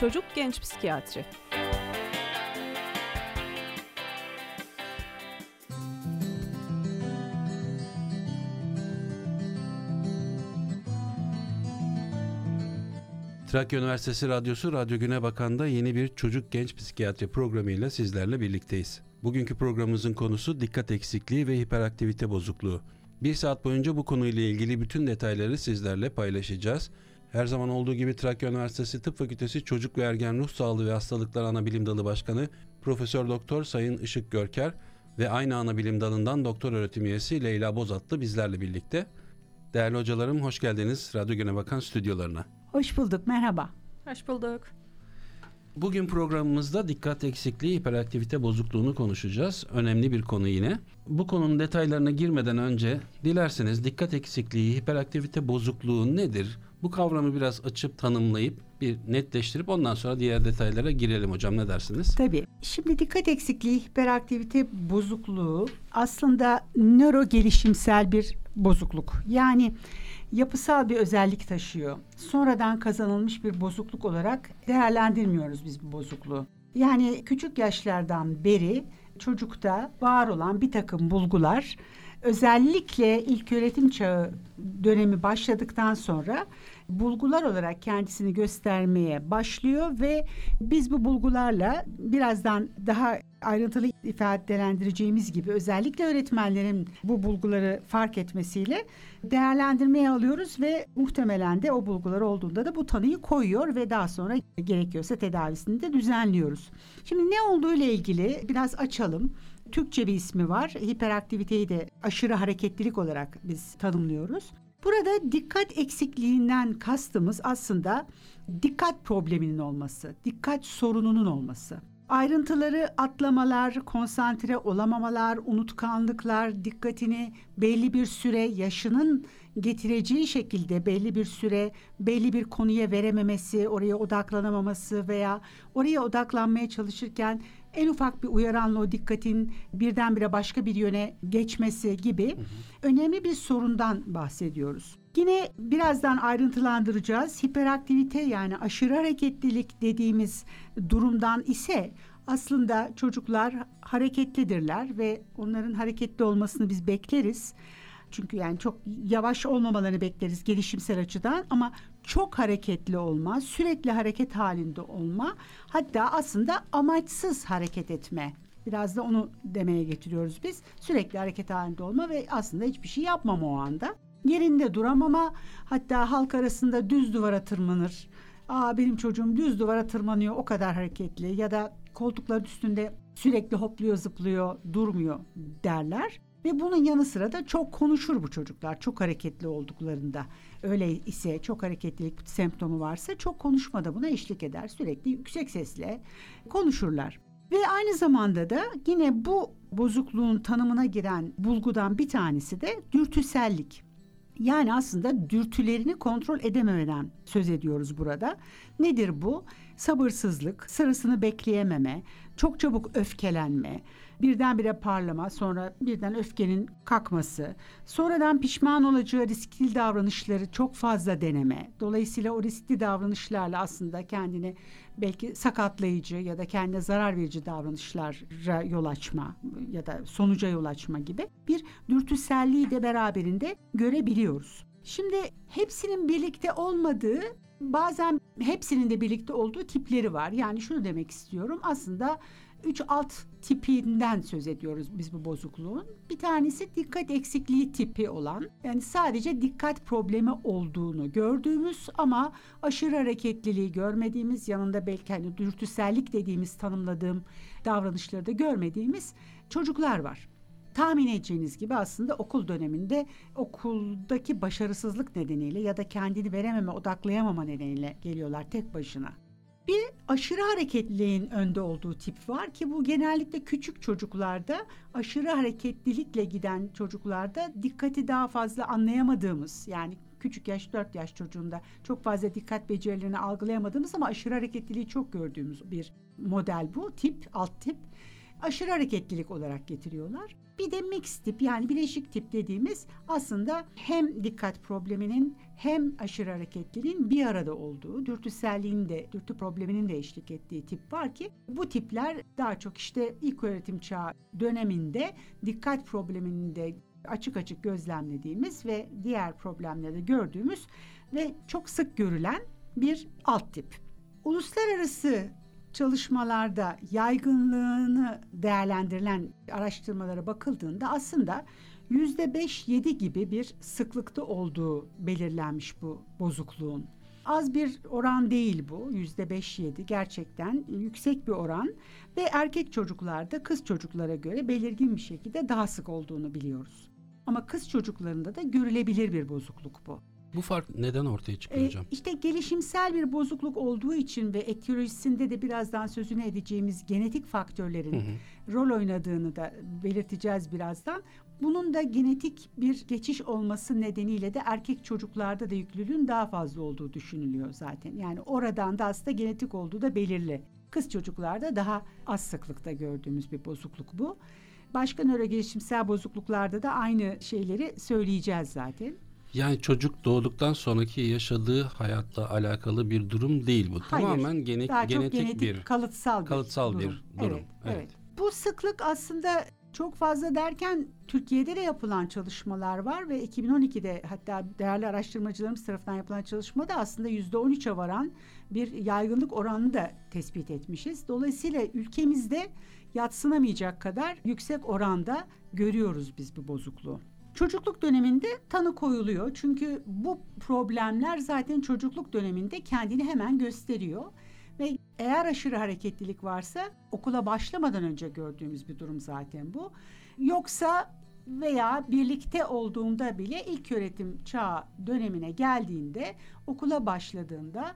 Çocuk Genç Psikiyatri Trakya Üniversitesi Radyosu Radyo Güne Bakan'da yeni bir çocuk genç psikiyatri programıyla sizlerle birlikteyiz. Bugünkü programımızın konusu dikkat eksikliği ve hiperaktivite bozukluğu. Bir saat boyunca bu konuyla ilgili bütün detayları sizlerle paylaşacağız. Her zaman olduğu gibi Trakya Üniversitesi Tıp Fakültesi Çocuk ve Ergen Ruh Sağlığı ve Hastalıklar Anabilim Dalı Başkanı Profesör Doktor Sayın Işık Görker ve aynı anabilim dalından doktor öğretim üyesi Leyla Bozatlı bizlerle birlikte. Değerli hocalarım hoş geldiniz Radyo Güne Bakan stüdyolarına. Hoş bulduk, merhaba. Hoş bulduk. Bugün programımızda dikkat eksikliği, hiperaktivite bozukluğunu konuşacağız. Önemli bir konu yine. Bu konunun detaylarına girmeden önce dilerseniz dikkat eksikliği, hiperaktivite bozukluğu nedir? Bu kavramı biraz açıp tanımlayıp bir netleştirip ondan sonra diğer detaylara girelim hocam ne dersiniz? Tabii. Şimdi dikkat eksikliği, hiperaktivite bozukluğu aslında nöro gelişimsel bir bozukluk. Yani yapısal bir özellik taşıyor. Sonradan kazanılmış bir bozukluk olarak değerlendirmiyoruz biz bu bozukluğu. Yani küçük yaşlardan beri çocukta var olan bir takım bulgular özellikle ilk öğretim çağı dönemi başladıktan sonra bulgular olarak kendisini göstermeye başlıyor ve biz bu bulgularla birazdan daha ayrıntılı ifadelendireceğimiz gibi özellikle öğretmenlerin bu bulguları fark etmesiyle değerlendirmeye alıyoruz ve muhtemelen de o bulgular olduğunda da bu tanıyı koyuyor ve daha sonra gerekiyorsa tedavisini de düzenliyoruz. Şimdi ne olduğu ile ilgili biraz açalım. Türkçe bir ismi var. Hiperaktiviteyi de aşırı hareketlilik olarak biz tanımlıyoruz. Burada dikkat eksikliğinden kastımız aslında dikkat probleminin olması, dikkat sorununun olması. Ayrıntıları atlamalar, konsantre olamamalar, unutkanlıklar, dikkatini belli bir süre yaşının getireceği şekilde belli bir süre belli bir konuya verememesi, oraya odaklanamaması veya oraya odaklanmaya çalışırken en ufak bir uyaranla o dikkatin birdenbire başka bir yöne geçmesi gibi hı hı. önemli bir sorundan bahsediyoruz. Yine birazdan ayrıntılandıracağız. Hiperaktivite yani aşırı hareketlilik dediğimiz durumdan ise aslında çocuklar hareketlidirler ve onların hareketli olmasını biz bekleriz. Çünkü yani çok yavaş olmamalarını bekleriz gelişimsel açıdan ama çok hareketli olma, sürekli hareket halinde olma, hatta aslında amaçsız hareket etme. Biraz da onu demeye getiriyoruz biz. Sürekli hareket halinde olma ve aslında hiçbir şey yapmama o anda. Yerinde duramama, hatta halk arasında düz duvara tırmanır. Aa benim çocuğum düz duvara tırmanıyor o kadar hareketli ya da koltukların üstünde sürekli hopluyor zıplıyor durmuyor derler. Ve bunun yanı sıra da çok konuşur bu çocuklar çok hareketli olduklarında. Öyle ise çok hareketlilik semptomu varsa çok konuşma da buna eşlik eder. Sürekli yüksek sesle konuşurlar. Ve aynı zamanda da yine bu bozukluğun tanımına giren bulgudan bir tanesi de dürtüsellik. Yani aslında dürtülerini kontrol edememeden söz ediyoruz burada. Nedir bu? Sabırsızlık, sırasını bekleyememe, çok çabuk öfkelenme, birdenbire parlama, sonra birden öfkenin kalkması, sonradan pişman olacağı riskli davranışları çok fazla deneme. Dolayısıyla o riskli davranışlarla aslında kendini belki sakatlayıcı ya da kendine zarar verici davranışlara yol açma ya da sonuca yol açma gibi bir dürtüselliği de beraberinde görebiliyoruz. Şimdi hepsinin birlikte olmadığı bazen hepsinin de birlikte olduğu tipleri var. Yani şunu demek istiyorum. Aslında üç alt tipinden söz ediyoruz biz bu bozukluğun. Bir tanesi dikkat eksikliği tipi olan yani sadece dikkat problemi olduğunu gördüğümüz ama aşırı hareketliliği görmediğimiz yanında belki hani dürtüsellik dediğimiz tanımladığım davranışları da görmediğimiz çocuklar var. Tahmin edeceğiniz gibi aslında okul döneminde okuldaki başarısızlık nedeniyle ya da kendini verememe, odaklayamama nedeniyle geliyorlar tek başına. Bir aşırı hareketliliğin önde olduğu tip var ki bu genellikle küçük çocuklarda aşırı hareketlilikle giden çocuklarda dikkati daha fazla anlayamadığımız yani küçük yaş 4 yaş çocuğunda çok fazla dikkat becerilerini algılayamadığımız ama aşırı hareketliliği çok gördüğümüz bir model bu tip alt tip aşırı hareketlilik olarak getiriyorlar. Bir de mix tip yani bileşik tip dediğimiz aslında hem dikkat probleminin hem aşırı hareketliliğin bir arada olduğu, dürtüselliğin de, dürtü probleminin de eşlik ettiği tip var ki bu tipler daha çok işte ilk öğretim çağı döneminde dikkat probleminin de açık açık gözlemlediğimiz ve diğer problemlerde gördüğümüz ve çok sık görülen bir alt tip. Uluslararası çalışmalarda yaygınlığını değerlendirilen araştırmalara bakıldığında aslında yüzde beş yedi gibi bir sıklıkta olduğu belirlenmiş bu bozukluğun. Az bir oran değil bu yüzde beş yedi gerçekten yüksek bir oran ve erkek çocuklarda kız çocuklara göre belirgin bir şekilde daha sık olduğunu biliyoruz. Ama kız çocuklarında da görülebilir bir bozukluk bu. Bu fark neden ortaya çıkıyor Ee, hocam? işte gelişimsel bir bozukluk olduğu için ve etiyolojisinde de birazdan sözünü edeceğimiz genetik faktörlerin Hı hı. rol oynadığını da belirteceğiz birazdan. Bunun da genetik bir geçiş olması nedeniyle de erkek çocuklarda da yüklülüğün daha fazla olduğu düşünülüyor zaten. Yani oradan da aslında genetik olduğu da belirli. Kız çocuklarda daha az sıklıkta gördüğümüz bir bozukluk bu. Başka nörogelişimsel bozukluklarda da aynı şeyleri söyleyeceğiz zaten. Yani çocuk doğduktan sonraki yaşadığı hayatla alakalı bir durum değil bu. Hayır. Tamamen gene- Daha genetik, çok genetik bir kalıtsal bir kalıtsal bir durum. durum. Evet, Evet. evet. Bu sıklık aslında çok fazla derken Türkiye'de de yapılan çalışmalar var ve 2012'de hatta değerli araştırmacılarımız tarafından yapılan çalışmada aslında %13'e varan bir yaygınlık oranını da tespit etmişiz. Dolayısıyla ülkemizde yatsınamayacak kadar yüksek oranda görüyoruz biz bu bozukluğu. Çocukluk döneminde tanı koyuluyor. Çünkü bu problemler zaten çocukluk döneminde kendini hemen gösteriyor. Ve eğer aşırı hareketlilik varsa okula başlamadan önce gördüğümüz bir durum zaten bu. Yoksa veya birlikte olduğunda bile ilk öğretim çağı dönemine geldiğinde okula başladığında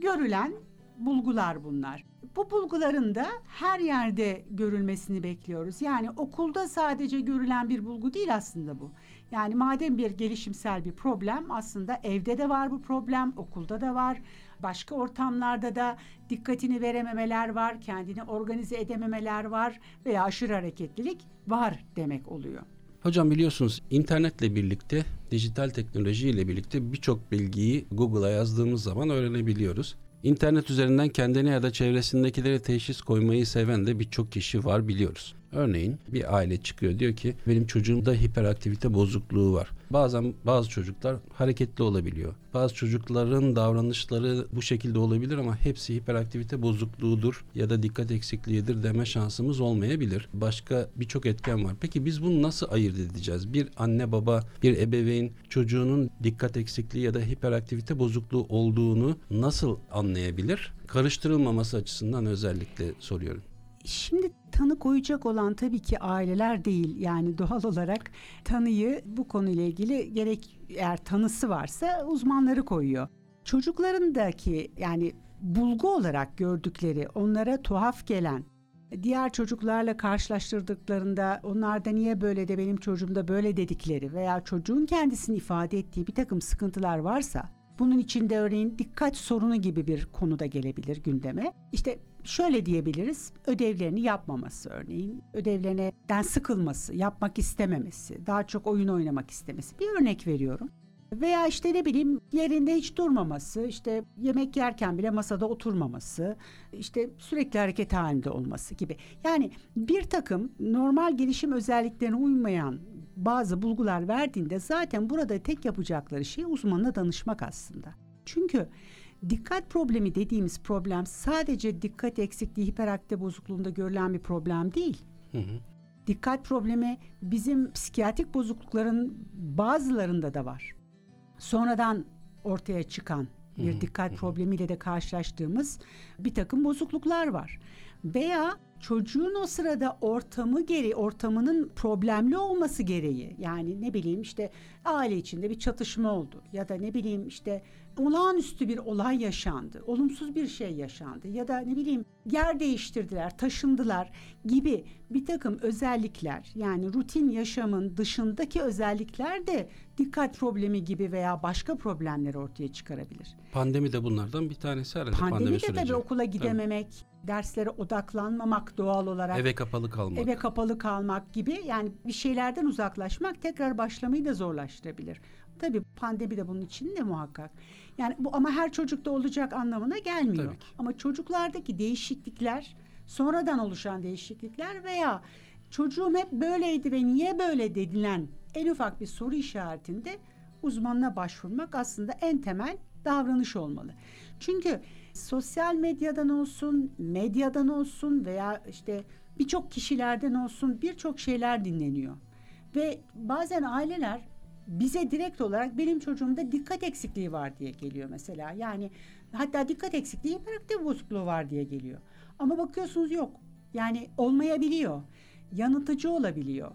görülen bulgular bunlar. Bu bulguların da her yerde görülmesini bekliyoruz. Yani okulda sadece görülen bir bulgu değil aslında bu. Yani madem bir gelişimsel bir problem aslında evde de var bu problem, okulda da var. Başka ortamlarda da dikkatini verememeler var, kendini organize edememeler var veya aşırı hareketlilik var demek oluyor. Hocam biliyorsunuz internetle birlikte, dijital teknolojiyle birlikte birçok bilgiyi Google'a yazdığımız zaman öğrenebiliyoruz. İnternet üzerinden kendine ya da çevresindekilere teşhis koymayı seven de birçok kişi var biliyoruz. Örneğin bir aile çıkıyor diyor ki benim çocuğumda hiperaktivite bozukluğu var. Bazen bazı çocuklar hareketli olabiliyor. Bazı çocukların davranışları bu şekilde olabilir ama hepsi hiperaktivite bozukluğudur ya da dikkat eksikliğidir deme şansımız olmayabilir. Başka birçok etken var. Peki biz bunu nasıl ayırt edeceğiz? Bir anne baba, bir ebeveyn çocuğunun dikkat eksikliği ya da hiperaktivite bozukluğu olduğunu nasıl anlayabilir? Karıştırılmaması açısından özellikle soruyorum. Şimdi tanı koyacak olan tabii ki aileler değil. Yani doğal olarak tanıyı bu konuyla ilgili gerek eğer tanısı varsa uzmanları koyuyor. Çocuklarındaki yani bulgu olarak gördükleri, onlara tuhaf gelen, diğer çocuklarla karşılaştırdıklarında onlarda niye böyle de benim çocuğumda böyle dedikleri veya çocuğun kendisini ifade ettiği bir takım sıkıntılar varsa bunun içinde örneğin dikkat sorunu gibi bir konuda gelebilir gündeme. İşte şöyle diyebiliriz. Ödevlerini yapmaması örneğin, ödevlerinden sıkılması, yapmak istememesi, daha çok oyun oynamak istemesi. Bir örnek veriyorum. Veya işte ne bileyim yerinde hiç durmaması, işte yemek yerken bile masada oturmaması, işte sürekli hareket halinde olması gibi. Yani bir takım normal gelişim özelliklerine uymayan bazı bulgular verdiğinde zaten burada tek yapacakları şey uzmanına danışmak aslında. Çünkü dikkat problemi dediğimiz problem sadece dikkat eksikliği hiperaktive bozukluğunda görülen bir problem değil. Hı hı. Dikkat problemi bizim psikiyatrik bozuklukların bazılarında da var. Sonradan ortaya çıkan bir dikkat problemiyle de karşılaştığımız bir takım bozukluklar var. Veya çocuğun o sırada ortamı geri ortamının problemli olması gereği yani ne bileyim işte aile içinde bir çatışma oldu ya da ne bileyim işte olağanüstü bir olay yaşandı olumsuz bir şey yaşandı ya da ne bileyim yer değiştirdiler, taşındılar gibi bir takım özellikler yani rutin yaşamın dışındaki özellikler de dikkat problemi gibi veya başka problemleri ortaya çıkarabilir. Pandemi de bunlardan bir tanesi herhalde. Pandemi, pandemi de süreci. tabii okula gidememek, derslere odaklanmamak doğal olarak. Eve kapalı kalmak. Eve kapalı kalmak gibi yani bir şeylerden uzaklaşmak tekrar başlamayı da zorlaştırabilir. Tabii pandemi de bunun için de muhakkak. Yani bu ama her çocukta olacak anlamına gelmiyor. Tabii ki. Ama çocuklardaki değişiklikler, sonradan oluşan değişiklikler veya çocuğum hep böyleydi ve niye böyle dedilen en ufak bir soru işaretinde uzmanına başvurmak aslında en temel davranış olmalı. Çünkü sosyal medyadan olsun, medyadan olsun veya işte birçok kişilerden olsun birçok şeyler dinleniyor. Ve bazen aileler bize direkt olarak benim çocuğumda dikkat eksikliği var diye geliyor mesela. Yani hatta dikkat eksikliği hiperaktif bozukluğu var diye geliyor. Ama bakıyorsunuz yok. Yani olmayabiliyor. Yanıltıcı olabiliyor.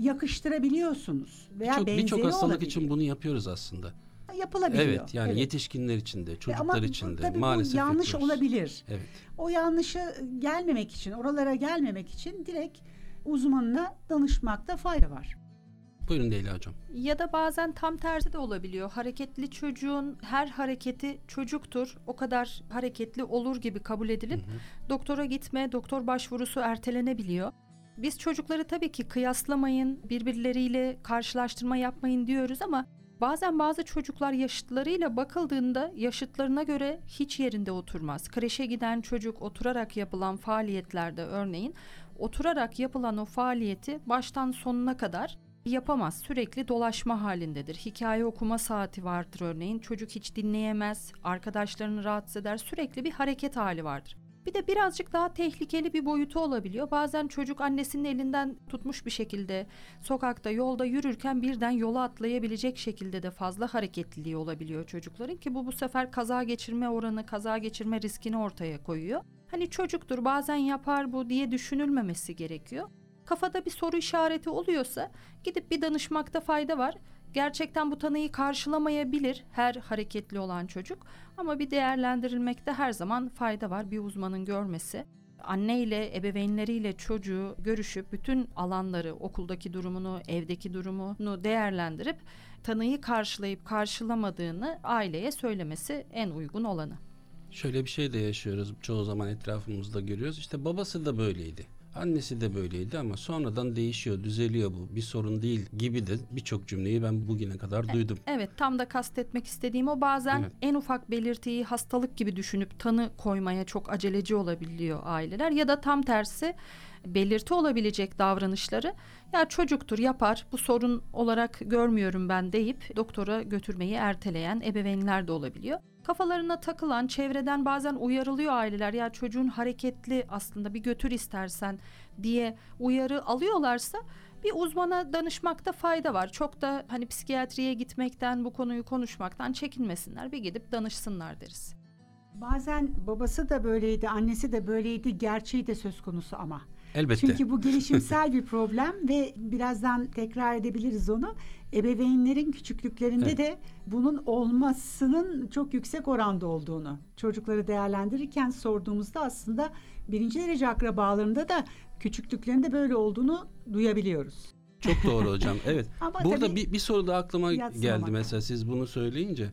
Yakıştırabiliyorsunuz veya Birçok benzeri birçok hastalık olabiliyor. için bunu yapıyoruz aslında. yapılabiliyor. Evet yani Evet. yetişkinler için de, çocuklar ama için de tabii bu maalesef yanlış yapıyoruz. olabilir. Evet. O yanlışı gelmemek için, oralara gelmemek için direkt uzmanına danışmakta fayda var. Buyurun Leyla hocam. Ya da bazen tam tersi de olabiliyor. Hareketli çocuğun her hareketi çocuktur. O kadar hareketli olur gibi kabul edilip doktora gitme, doktor başvurusu ertelenebiliyor. Biz çocukları tabii ki kıyaslamayın, birbirleriyle karşılaştırma yapmayın diyoruz ama bazen bazı çocuklar yaşıtlarıyla bakıldığında yaşıtlarına göre hiç yerinde oturmaz. Kreşe giden çocuk oturarak yapılan faaliyetlerde örneğin oturarak yapılan o faaliyeti baştan sonuna kadar yapamaz. Sürekli dolaşma halindedir. Hikaye okuma saati vardır örneğin. Çocuk hiç dinleyemez, arkadaşlarını rahatsız eder. Sürekli bir hareket hali vardır. Bir de birazcık daha tehlikeli bir boyutu olabiliyor. Bazen çocuk annesinin elinden tutmuş bir şekilde sokakta, yolda yürürken birden yola atlayabilecek şekilde de fazla hareketliliği olabiliyor çocukların ki bu bu sefer kaza geçirme oranı, kaza geçirme riskini ortaya koyuyor. Hani çocuktur bazen yapar bu diye düşünülmemesi gerekiyor. Kafada bir soru işareti oluyorsa gidip bir danışmakta fayda var. Gerçekten bu tanıyı karşılamayabilir her hareketli olan çocuk ama bir değerlendirilmekte her zaman fayda var bir uzmanın görmesi. Anne ile ebeveynleriyle çocuğu görüşüp bütün alanları, okuldaki durumunu, evdeki durumunu değerlendirip tanıyı karşılayıp karşılamadığını aileye söylemesi en uygun olanı. Şöyle bir şey de yaşıyoruz. Çoğu zaman etrafımızda görüyoruz. İşte babası da böyleydi. Annesi de böyleydi ama sonradan değişiyor, düzeliyor bu. Bir sorun değil gibi de birçok cümleyi ben bugüne kadar duydum. Evet tam da kastetmek istediğim o bazen Evet. en ufak belirtiyi hastalık gibi düşünüp tanı koymaya çok aceleci olabiliyor aileler ya da tam tersi belirti olabilecek davranışları ya çocuktur yapar bu sorun olarak görmüyorum ben deyip doktora götürmeyi erteleyen ebeveynler de olabiliyor. Kafalarına takılan çevreden bazen uyarılıyor aileler ya çocuğun hareketli aslında bir götür istersen diye uyarı alıyorlarsa bir uzmana danışmakta fayda var. Çok da hani psikiyatriye gitmekten bu konuyu konuşmaktan çekinmesinler. Bir gidip danışsınlar deriz. Bazen babası da böyleydi, annesi de böyleydi, gerçeği de söz konusu ama. Elbette. Çünkü bu gelişimsel bir problem ve birazdan tekrar edebiliriz onu. Ebeveynlerin küçüklüklerinde Evet. de bunun olmasının çok yüksek oranda olduğunu çocukları değerlendirirken sorduğumuzda aslında birinci derece akrabalarında da küçüklüklerinde böyle olduğunu duyabiliyoruz. Çok doğru hocam. Evet. Ama Burada bir, bir soru da aklıma geldi mesela siz bunu söyleyince.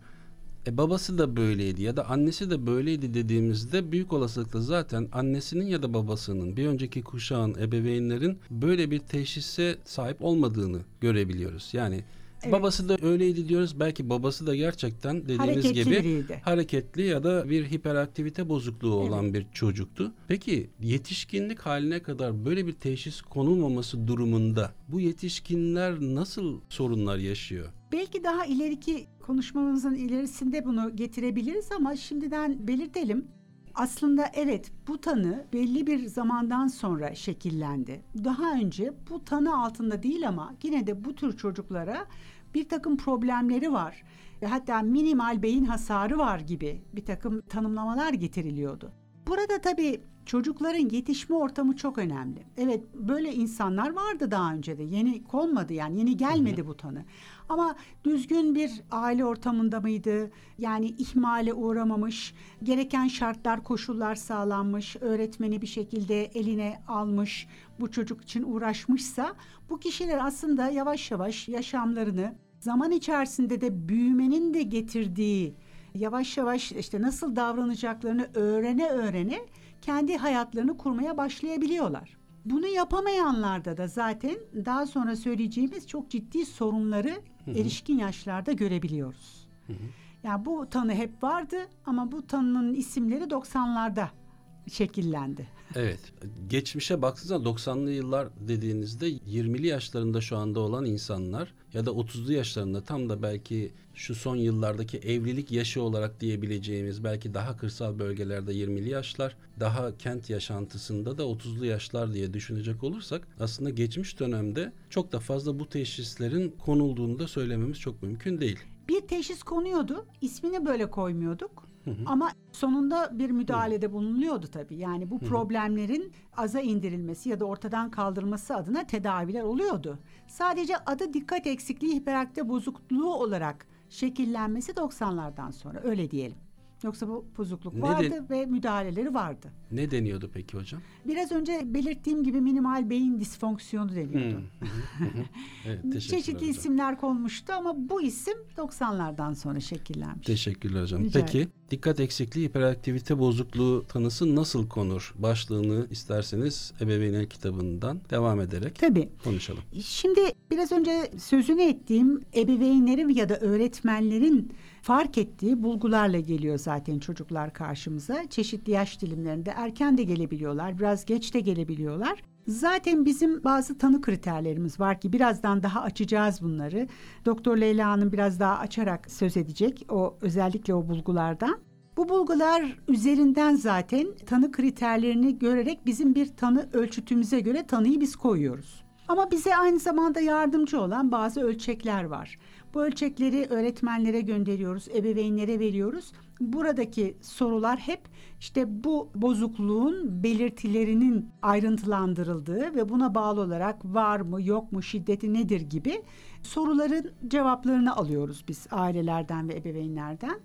E babası da böyleydi ya da annesi de böyleydi dediğimizde büyük olasılıkla zaten annesinin ya da babasının bir önceki kuşağın ebeveynlerin böyle bir teşhise sahip olmadığını görebiliyoruz. Yani Evet. babası da öyleydi diyoruz. Belki babası da gerçekten dediğimiz Hareketli gibi biriydi. hareketli ya da bir hiperaktivite bozukluğu olan bir çocuktu. Peki yetişkinlik haline kadar böyle bir teşhis konulmaması durumunda bu yetişkinler nasıl sorunlar yaşıyor? Belki daha ileriki konuşmamızın ilerisinde bunu getirebiliriz ama şimdiden belirtelim. Aslında evet bu tanı belli bir zamandan sonra şekillendi. Daha önce bu tanı altında değil ama yine de bu tür çocuklara bir takım problemleri var. Hatta minimal beyin hasarı var gibi bir takım tanımlamalar getiriliyordu. Burada tabii çocukların yetişme ortamı çok önemli. Evet böyle insanlar vardı daha önce de. Yeni konmadı yani yeni gelmedi bu tanı. Ama düzgün bir aile ortamında mıydı? Yani ihmale uğramamış, gereken şartlar, koşullar sağlanmış, öğretmeni bir şekilde eline almış, bu çocuk için uğraşmışsa bu kişiler aslında yavaş yavaş yaşamlarını zaman içerisinde de büyümenin de getirdiği yavaş yavaş işte nasıl davranacaklarını öğrene öğrene kendi hayatlarını kurmaya başlayabiliyorlar. Bunu yapamayanlarda da zaten daha sonra söyleyeceğimiz çok ciddi sorunları hı hı. erişkin yaşlarda görebiliyoruz. Hı hı. Yani bu tanı hep vardı ama bu tanının isimleri 90'larda şekillendi. Evet. Geçmişe baktığınızda 90'lı yıllar dediğinizde 20'li yaşlarında şu anda olan insanlar ya da 30'lu yaşlarında tam da belki şu son yıllardaki evlilik yaşı olarak diyebileceğimiz belki daha kırsal bölgelerde 20'li yaşlar, daha kent yaşantısında da 30'lu yaşlar diye düşünecek olursak aslında geçmiş dönemde çok da fazla bu teşhislerin konulduğunu da söylememiz çok mümkün değil. Bir teşhis konuyordu, ismini böyle koymuyorduk. Hı hı. Ama sonunda bir müdahalede bulunuyordu tabii. Yani bu problemlerin aza indirilmesi ya da ortadan kaldırılması adına tedaviler oluyordu. Sadece adı dikkat eksikliği hiperaktive bozukluğu olarak şekillenmesi 90'lardan sonra öyle diyelim. Yoksa bu bozukluk ne vardı de, ve müdahaleleri vardı. Ne deniyordu peki hocam? Biraz önce belirttiğim gibi minimal beyin disfonksiyonu deniyordu. evet, Çeşitli hocam. isimler konmuştu ama bu isim 90'lardan sonra şekillenmiş. Teşekkürler hocam. Rica peki dikkat eksikliği hiperaktivite bozukluğu tanısı nasıl konur? Başlığını isterseniz ebeveynler kitabından devam ederek Tabii. konuşalım. Şimdi biraz önce sözünü ettiğim ebeveynlerin ya da öğretmenlerin fark ettiği bulgularla geliyor zaten çocuklar karşımıza. Çeşitli yaş dilimlerinde erken de gelebiliyorlar, biraz geç de gelebiliyorlar. Zaten bizim bazı tanı kriterlerimiz var ki birazdan daha açacağız bunları. Doktor Leyla Hanım biraz daha açarak söz edecek o özellikle o bulgulardan. Bu bulgular üzerinden zaten tanı kriterlerini görerek bizim bir tanı ölçütümüze göre tanıyı biz koyuyoruz. Ama bize aynı zamanda yardımcı olan bazı ölçekler var. Bu ölçekleri öğretmenlere gönderiyoruz, ebeveynlere veriyoruz. Buradaki sorular hep işte bu bozukluğun belirtilerinin ayrıntılandırıldığı ve buna bağlı olarak var mı, yok mu, şiddeti nedir gibi soruların cevaplarını alıyoruz biz ailelerden ve ebeveynlerden.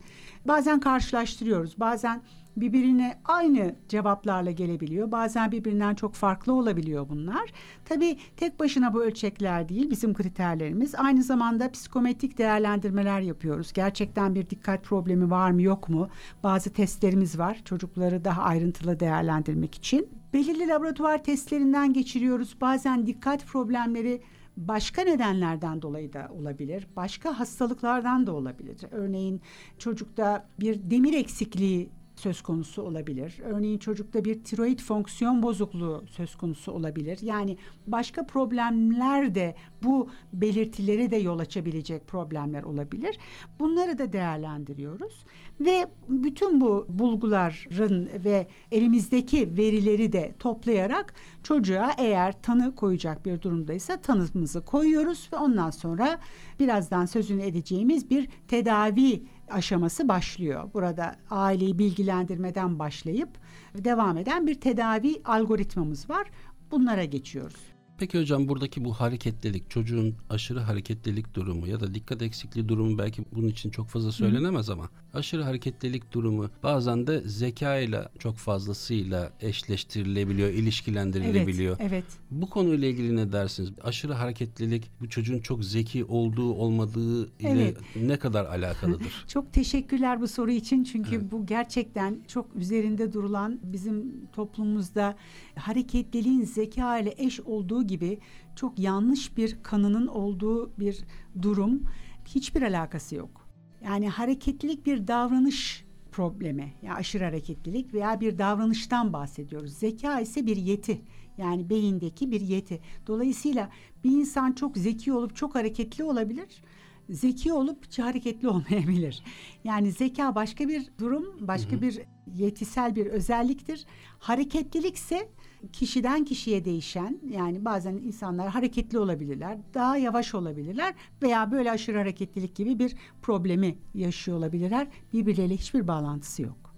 Bazen karşılaştırıyoruz. Bazen birbirine aynı cevaplarla gelebiliyor. Bazen birbirinden çok farklı olabiliyor bunlar. Tabii tek başına bu ölçekler değil bizim kriterlerimiz. Aynı zamanda psikometrik değerlendirmeler yapıyoruz. Gerçekten bir dikkat problemi var mı yok mu? Bazı testlerimiz var çocukları daha ayrıntılı değerlendirmek için. Belirli laboratuvar testlerinden geçiriyoruz. Bazen dikkat problemleri başka nedenlerden dolayı da olabilir. Başka hastalıklardan da olabilir. Örneğin çocukta bir demir eksikliği söz konusu olabilir. Örneğin çocukta bir tiroid fonksiyon bozukluğu söz konusu olabilir. Yani başka problemler de bu belirtileri de yol açabilecek problemler olabilir. Bunları da değerlendiriyoruz ve bütün bu bulguların ve elimizdeki verileri de toplayarak çocuğa eğer tanı koyacak bir durumdaysa tanımızı koyuyoruz ve ondan sonra birazdan sözünü edeceğimiz bir tedavi aşaması başlıyor. Burada aileyi bilgilendirmeden başlayıp devam eden bir tedavi algoritmamız var. Bunlara geçiyoruz. Peki hocam buradaki bu hareketlilik, çocuğun aşırı hareketlilik durumu ya da dikkat eksikliği durumu belki bunun için çok fazla söylenemez Hı. ama aşırı hareketlilik durumu bazen de zeka ile çok fazlasıyla eşleştirilebiliyor, ilişkilendirilebiliyor. Evet, evet. Bu konuyla ilgili ne dersiniz? Aşırı hareketlilik bu çocuğun çok zeki olduğu olmadığı ile evet. ne kadar alakalıdır? çok teşekkürler bu soru için çünkü evet. bu gerçekten çok üzerinde durulan bizim toplumumuzda hareketliliğin zeka ile eş olduğu gibi çok yanlış bir kanının olduğu bir durum hiçbir alakası yok. Yani hareketlilik bir davranış problemi, yani aşırı hareketlilik veya bir davranıştan bahsediyoruz. Zeka ise bir yeti. Yani beyindeki bir yeti. Dolayısıyla bir insan çok zeki olup çok hareketli olabilir. Zeki olup hiç hareketli olmayabilir. Yani zeka başka bir durum, başka hı hı. bir yetisel bir özelliktir. Hareketlilik ise kişiden kişiye değişen yani bazen insanlar hareketli olabilirler, daha yavaş olabilirler veya böyle aşırı hareketlilik gibi bir problemi yaşıyor olabilirler. Birbirleriyle hiçbir bağlantısı yok.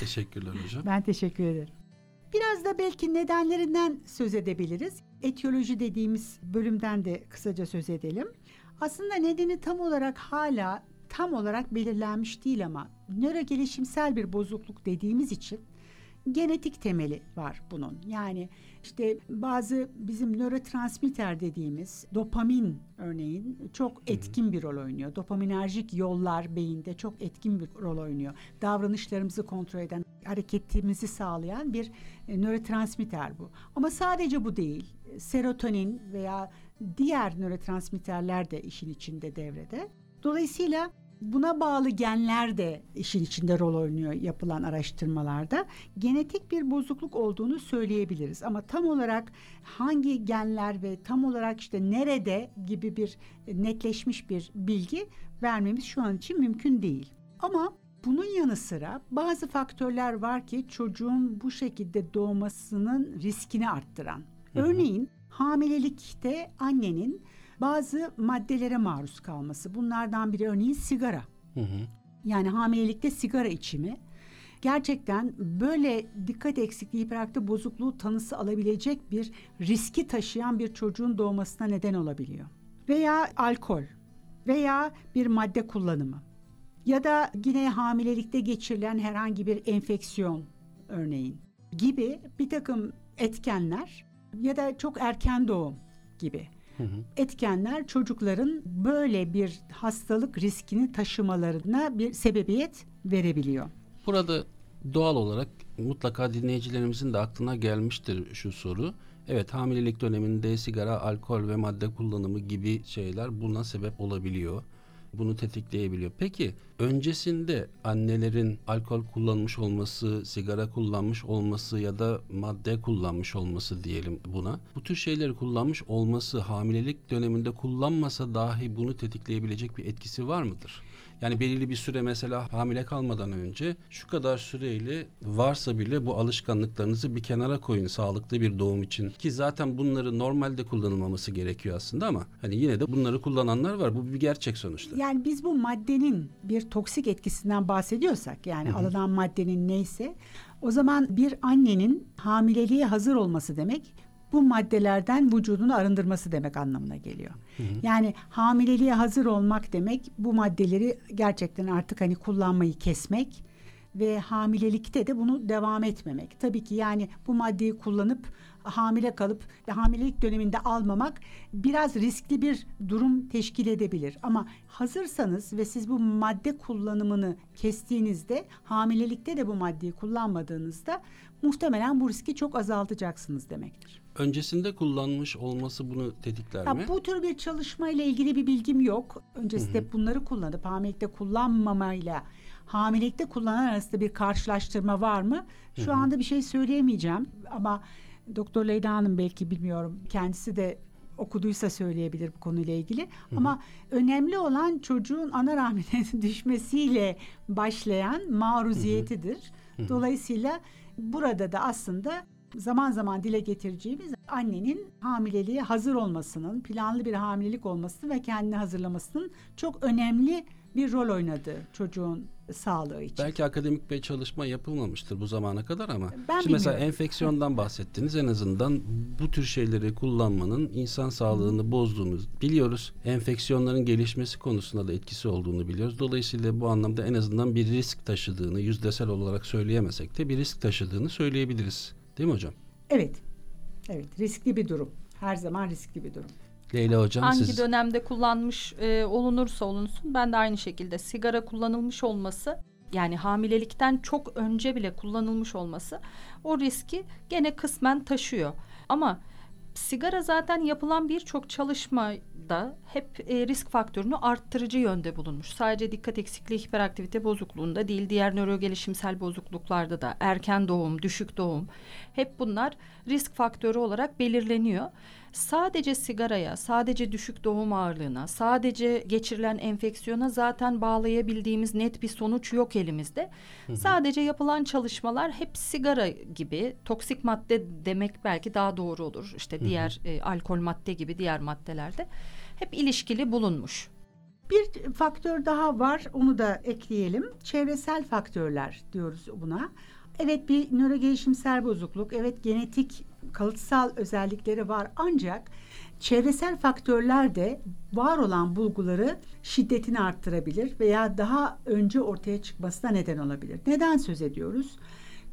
Teşekkürler hocam. Ben teşekkür ederim. Biraz da belki nedenlerinden söz edebiliriz. Etiyoloji dediğimiz bölümden de kısaca söz edelim. Aslında nedeni tam olarak hala tam olarak belirlenmiş değil ama nöro gelişimsel bir bozukluk dediğimiz için genetik temeli var bunun. Yani işte bazı bizim nörotransmitter dediğimiz dopamin örneğin çok etkin bir rol oynuyor. Dopaminerjik yollar beyinde çok etkin bir rol oynuyor. Davranışlarımızı kontrol eden, hareketimizi sağlayan bir e, nörotransmitter bu. Ama sadece bu değil. Serotonin veya diğer nörotransmitterler de işin içinde devrede. Dolayısıyla Buna bağlı genler de işin içinde rol oynuyor yapılan araştırmalarda. Genetik bir bozukluk olduğunu söyleyebiliriz ama tam olarak hangi genler ve tam olarak işte nerede gibi bir netleşmiş bir bilgi vermemiz şu an için mümkün değil. Ama bunun yanı sıra bazı faktörler var ki çocuğun bu şekilde doğmasının riskini arttıran. Örneğin hamilelikte annenin bazı maddelere maruz kalması. Bunlardan biri örneğin sigara. Hı hı. Yani hamilelikte sigara içimi gerçekten böyle dikkat eksikliği hiperaktif bozukluğu tanısı alabilecek bir riski taşıyan bir çocuğun doğmasına neden olabiliyor. Veya alkol veya bir madde kullanımı ya da yine hamilelikte geçirilen herhangi bir enfeksiyon örneğin gibi bir takım etkenler ya da çok erken doğum gibi etkenler çocukların böyle bir hastalık riskini taşımalarına bir sebebiyet verebiliyor. Burada doğal olarak mutlaka dinleyicilerimizin de aklına gelmiştir şu soru. Evet hamilelik döneminde sigara, alkol ve madde kullanımı gibi şeyler buna sebep olabiliyor bunu tetikleyebiliyor. Peki öncesinde annelerin alkol kullanmış olması, sigara kullanmış olması ya da madde kullanmış olması diyelim buna. Bu tür şeyleri kullanmış olması hamilelik döneminde kullanmasa dahi bunu tetikleyebilecek bir etkisi var mıdır? Yani belirli bir süre mesela hamile kalmadan önce şu kadar süreyle varsa bile bu alışkanlıklarınızı bir kenara koyun sağlıklı bir doğum için. Ki zaten bunları normalde kullanılmaması gerekiyor aslında ama hani yine de bunları kullananlar var. Bu bir gerçek sonuçta. Yani biz bu maddenin bir toksik etkisinden bahsediyorsak yani Hı-hı. alınan maddenin neyse o zaman bir annenin hamileliğe hazır olması demek bu maddelerden vücudunu arındırması demek anlamına geliyor. Hı hı. Yani hamileliğe hazır olmak demek bu maddeleri gerçekten artık hani kullanmayı kesmek ve hamilelikte de bunu devam etmemek. Tabii ki yani bu maddeyi kullanıp hamile kalıp hamilelik döneminde almamak biraz riskli bir durum teşkil edebilir. Ama hazırsanız ve siz bu madde kullanımını kestiğinizde hamilelikte de bu maddeyi kullanmadığınızda muhtemelen bu riski çok azaltacaksınız demektir öncesinde kullanmış olması bunu tetikler ha, mi? Bu tür bir çalışma ile ilgili bir bilgim yok. Öncesinde Hı-hı. bunları kullanıp hamilelikte kullanmamayla hamilelikte kullanan arasında bir karşılaştırma var mı? Şu Hı-hı. anda bir şey söyleyemeyeceğim ama Doktor Leyla Hanım belki bilmiyorum kendisi de okuduysa söyleyebilir bu konuyla ilgili. Hı-hı. Ama önemli olan çocuğun ana rahmine düşmesiyle başlayan maruziyetidir. Hı-hı. Dolayısıyla burada da aslında zaman zaman dile getireceğimiz annenin hamileliğe hazır olmasının, planlı bir hamilelik olması ve kendini hazırlamasının çok önemli bir rol oynadı çocuğun sağlığı için. Belki akademik bir çalışma yapılmamıştır bu zamana kadar ama ben şimdi mesela enfeksiyondan bahsettiniz en azından bu tür şeyleri kullanmanın insan sağlığını bozduğunu biliyoruz. Enfeksiyonların gelişmesi konusunda da etkisi olduğunu biliyoruz. Dolayısıyla bu anlamda en azından bir risk taşıdığını yüzdesel olarak söyleyemesek de bir risk taşıdığını söyleyebiliriz. Değil mi hocam? Evet. Evet riskli bir durum. Her zaman riskli bir durum. Leyla hocam Hangi siz... dönemde kullanmış e, olunursa olunsun ben de aynı şekilde sigara kullanılmış olması yani hamilelikten çok önce bile kullanılmış olması o riski gene kısmen taşıyor. Ama sigara zaten yapılan birçok çalışmada hep e, risk faktörünü arttırıcı yönde bulunmuş. Sadece dikkat eksikliği hiperaktivite bozukluğunda değil diğer nörogelişimsel bozukluklarda da erken doğum, düşük doğum hep bunlar risk faktörü olarak belirleniyor sadece sigaraya, sadece düşük doğum ağırlığına, sadece geçirilen enfeksiyona zaten bağlayabildiğimiz net bir sonuç yok elimizde. Hı hı. Sadece yapılan çalışmalar hep sigara gibi toksik madde demek belki daha doğru olur. İşte diğer hı hı. E, alkol madde gibi diğer maddelerde hep ilişkili bulunmuş. Bir faktör daha var onu da ekleyelim. Çevresel faktörler diyoruz buna. evet bir nörogelişimsel bozukluk, evet genetik kalıtsal özellikleri var ancak çevresel faktörler de var olan bulguları şiddetini arttırabilir veya daha önce ortaya çıkmasına neden olabilir. Neden söz ediyoruz?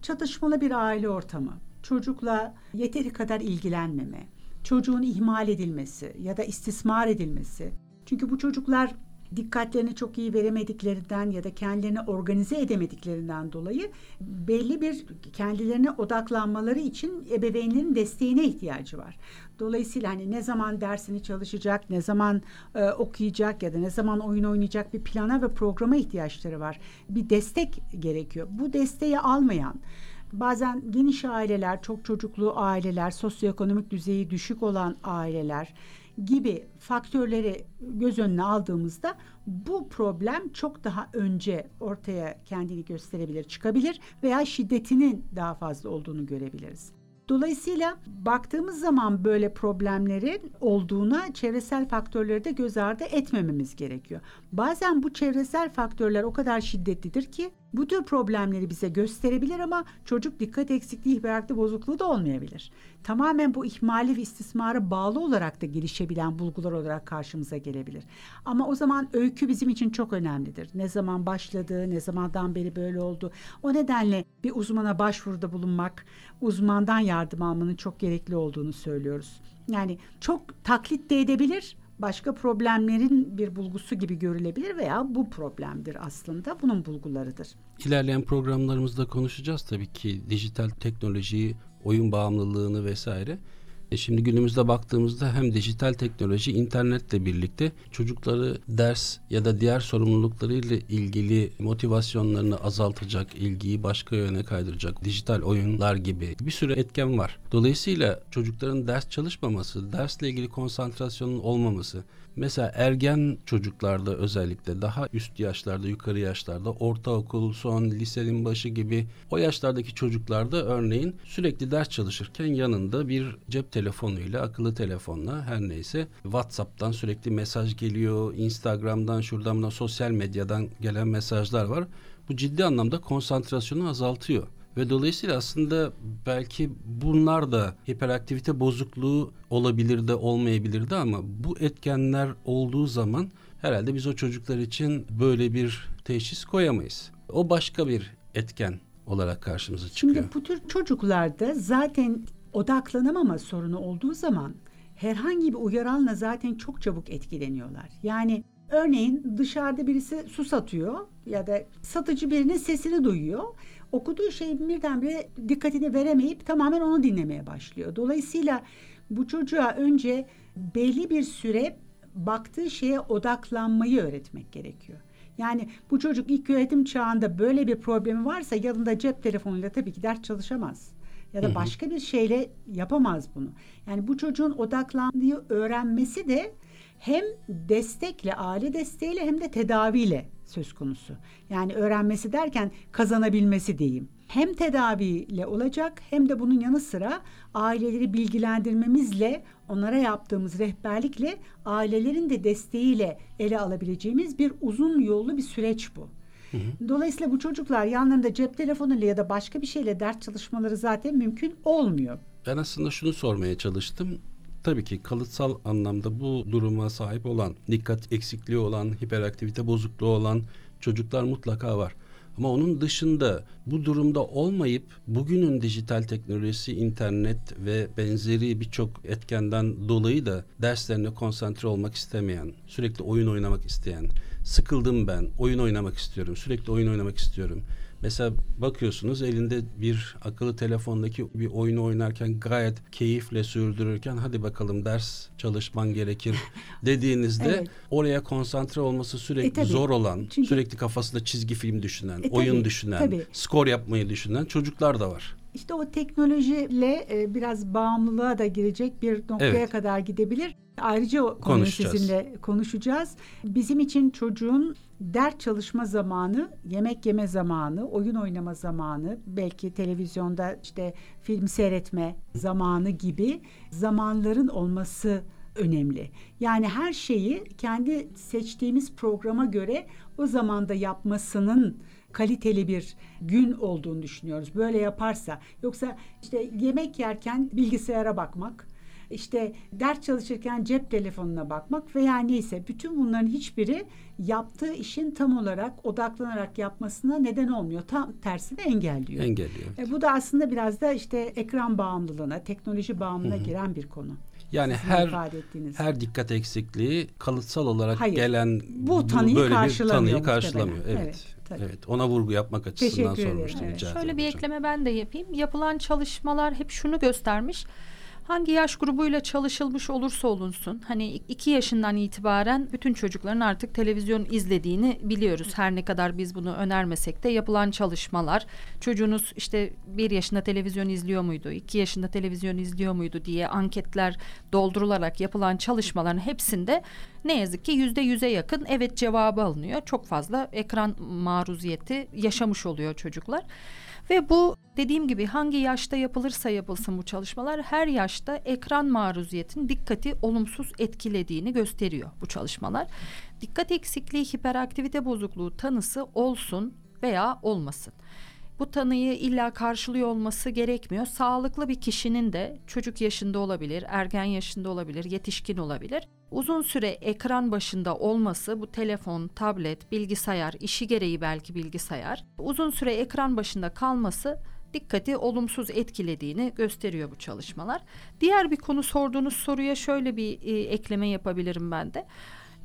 Çatışmalı bir aile ortamı, çocukla yeteri kadar ilgilenmeme, çocuğun ihmal edilmesi ya da istismar edilmesi. Çünkü bu çocuklar dikkatlerini çok iyi veremediklerinden ya da kendilerini organize edemediklerinden dolayı belli bir kendilerine odaklanmaları için ebeveynlerin desteğine ihtiyacı var. Dolayısıyla hani ne zaman dersini çalışacak, ne zaman e, okuyacak ya da ne zaman oyun oynayacak bir plana ve programa ihtiyaçları var. Bir destek gerekiyor. Bu desteği almayan bazen geniş aileler, çok çocuklu aileler, sosyoekonomik düzeyi düşük olan aileler gibi faktörleri göz önüne aldığımızda bu problem çok daha önce ortaya kendini gösterebilir, çıkabilir veya şiddetinin daha fazla olduğunu görebiliriz. Dolayısıyla baktığımız zaman böyle problemlerin olduğuna çevresel faktörleri de göz ardı etmememiz gerekiyor. Bazen bu çevresel faktörler o kadar şiddetlidir ki bu tür problemleri bize gösterebilir ama çocuk dikkat eksikliği hiperaktif bozukluğu da olmayabilir. Tamamen bu ihmali ve istismara bağlı olarak da gelişebilen bulgular olarak karşımıza gelebilir. Ama o zaman öykü bizim için çok önemlidir. Ne zaman başladı, ne zamandan beri böyle oldu. O nedenle bir uzmana başvuruda bulunmak, uzmandan yardım almanın çok gerekli olduğunu söylüyoruz. Yani çok taklit de edebilir başka problemlerin bir bulgusu gibi görülebilir veya bu problemdir aslında. Bunun bulgularıdır. İlerleyen programlarımızda konuşacağız tabii ki dijital teknolojiyi, oyun bağımlılığını vesaire. E şimdi günümüzde baktığımızda hem dijital teknoloji internetle birlikte çocukları ders ya da diğer sorumluluklarıyla ilgili motivasyonlarını azaltacak, ilgiyi başka yöne kaydıracak dijital oyunlar gibi bir sürü etken var. Dolayısıyla çocukların ders çalışmaması, dersle ilgili konsantrasyonun olmaması, Mesela ergen çocuklarda özellikle daha üst yaşlarda, yukarı yaşlarda, ortaokul, son, lisenin başı gibi o yaşlardaki çocuklarda örneğin sürekli ders çalışırken yanında bir cep telefonuyla, akıllı telefonla her neyse WhatsApp'tan sürekli mesaj geliyor, Instagram'dan, şuradan, da sosyal medyadan gelen mesajlar var. Bu ciddi anlamda konsantrasyonu azaltıyor. Ve dolayısıyla aslında belki bunlar da hiperaktivite bozukluğu olabilir de olmayabilir de ama bu etkenler olduğu zaman herhalde biz o çocuklar için böyle bir teşhis koyamayız. O başka bir etken olarak karşımıza çıkıyor. Şimdi bu tür çocuklarda zaten odaklanamama sorunu olduğu zaman herhangi bir uyaranla zaten çok çabuk etkileniyorlar. Yani örneğin dışarıda birisi su satıyor ya da satıcı birinin sesini duyuyor okuduğu şey birdenbire dikkatini veremeyip tamamen onu dinlemeye başlıyor. Dolayısıyla bu çocuğa önce belli bir süre baktığı şeye odaklanmayı öğretmek gerekiyor. Yani bu çocuk ilk öğretim çağında böyle bir problemi varsa yanında cep telefonuyla tabii ki ders çalışamaz. Ya da başka bir şeyle yapamaz bunu. Yani bu çocuğun odaklandığı öğrenmesi de hem destekle, aile desteğiyle hem de tedaviyle söz konusu. Yani öğrenmesi derken kazanabilmesi diyeyim. Hem tedaviyle olacak hem de bunun yanı sıra aileleri bilgilendirmemizle, onlara yaptığımız rehberlikle ailelerin de desteğiyle ele alabileceğimiz bir uzun yollu bir süreç bu. Dolayısıyla bu çocuklar yanlarında cep telefonuyla ya da başka bir şeyle ders çalışmaları zaten mümkün olmuyor. Ben aslında şunu sormaya çalıştım tabii ki kalıtsal anlamda bu duruma sahip olan, dikkat eksikliği olan, hiperaktivite bozukluğu olan çocuklar mutlaka var. Ama onun dışında bu durumda olmayıp bugünün dijital teknolojisi, internet ve benzeri birçok etkenden dolayı da derslerine konsantre olmak istemeyen, sürekli oyun oynamak isteyen, sıkıldım ben, oyun oynamak istiyorum, sürekli oyun oynamak istiyorum Mesela bakıyorsunuz elinde bir akıllı telefondaki bir oyunu oynarken gayet keyifle sürdürürken hadi bakalım ders çalışman gerekir dediğinizde evet. oraya konsantre olması sürekli e, zor olan, Çünkü, sürekli kafasında çizgi film düşünen, e, oyun tabii, düşünen, tabii. skor yapmayı düşünen çocuklar da var. İşte o teknolojiyle e, biraz bağımlılığa da girecek bir noktaya evet. kadar gidebilir. Ayrıca o konuyu sizinle konuşacağız. Bizim için çocuğun ders çalışma zamanı, yemek yeme zamanı, oyun oynama zamanı, belki televizyonda işte film seyretme zamanı gibi zamanların olması önemli. Yani her şeyi kendi seçtiğimiz programa göre o zamanda yapmasının kaliteli bir gün olduğunu düşünüyoruz. Böyle yaparsa yoksa işte yemek yerken bilgisayara bakmak, işte ders çalışırken cep telefonuna bakmak veya neyse bütün bunların hiçbiri yaptığı işin tam olarak odaklanarak yapmasına neden olmuyor. Tam tersini engelliyor. Engelliyor. E, bu da aslında biraz da işte ekran bağımlılığına, teknoloji bağımlılığına Hı-hı. giren bir konu. Yani Sizin her her dikkat eksikliği kalıtsal olarak Hayır, gelen bu tanıyı böyle karşılamıyor. Bir tanıyı karşılamıyor. Evet. evet. Tabii. Evet, ona vurgu yapmak açısından Teşekkür sormuştum. Evet. Şöyle bir hocam. ekleme ben de yapayım. Yapılan çalışmalar hep şunu göstermiş hangi yaş grubuyla çalışılmış olursa olunsun hani iki yaşından itibaren bütün çocukların artık televizyon izlediğini biliyoruz. Her ne kadar biz bunu önermesek de yapılan çalışmalar çocuğunuz işte bir yaşında televizyon izliyor muydu, iki yaşında televizyon izliyor muydu diye anketler doldurularak yapılan çalışmaların hepsinde ne yazık ki yüzde yüze yakın evet cevabı alınıyor. Çok fazla ekran maruziyeti yaşamış oluyor çocuklar. Ve bu dediğim gibi hangi yaşta yapılırsa yapılsın bu çalışmalar her yaşta ekran maruziyetin dikkati olumsuz etkilediğini gösteriyor bu çalışmalar. Dikkat eksikliği hiperaktivite bozukluğu tanısı olsun veya olmasın. Bu tanıyı illa karşılıyor olması gerekmiyor. Sağlıklı bir kişinin de çocuk yaşında olabilir, ergen yaşında olabilir, yetişkin olabilir uzun süre ekran başında olması bu telefon, tablet, bilgisayar, işi gereği belki bilgisayar, uzun süre ekran başında kalması dikkati olumsuz etkilediğini gösteriyor bu çalışmalar. Diğer bir konu sorduğunuz soruya şöyle bir e, ekleme yapabilirim ben de.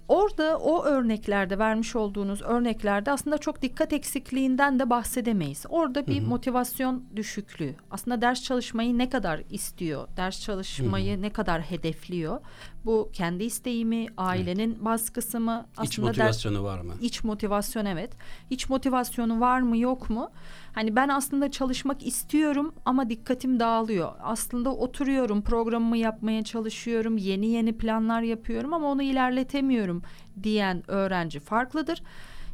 Orada o örneklerde vermiş olduğunuz örneklerde aslında çok dikkat eksikliğinden de bahsedemeyiz. Orada bir hı hı. motivasyon düşüklüğü. Aslında ders çalışmayı ne kadar istiyor? Ders çalışmayı hı hı. ne kadar hedefliyor? Bu kendi isteği mi, ailenin evet. baskısı mı? Aslında iç motivasyonu ders, var mı? İç motivasyon evet. İç motivasyonu var mı yok mu? Hani ben aslında çalışmak istiyorum ama dikkatim dağılıyor. Aslında oturuyorum, programımı yapmaya çalışıyorum, yeni yeni planlar yapıyorum ama onu ilerletemiyorum diyen öğrenci farklıdır.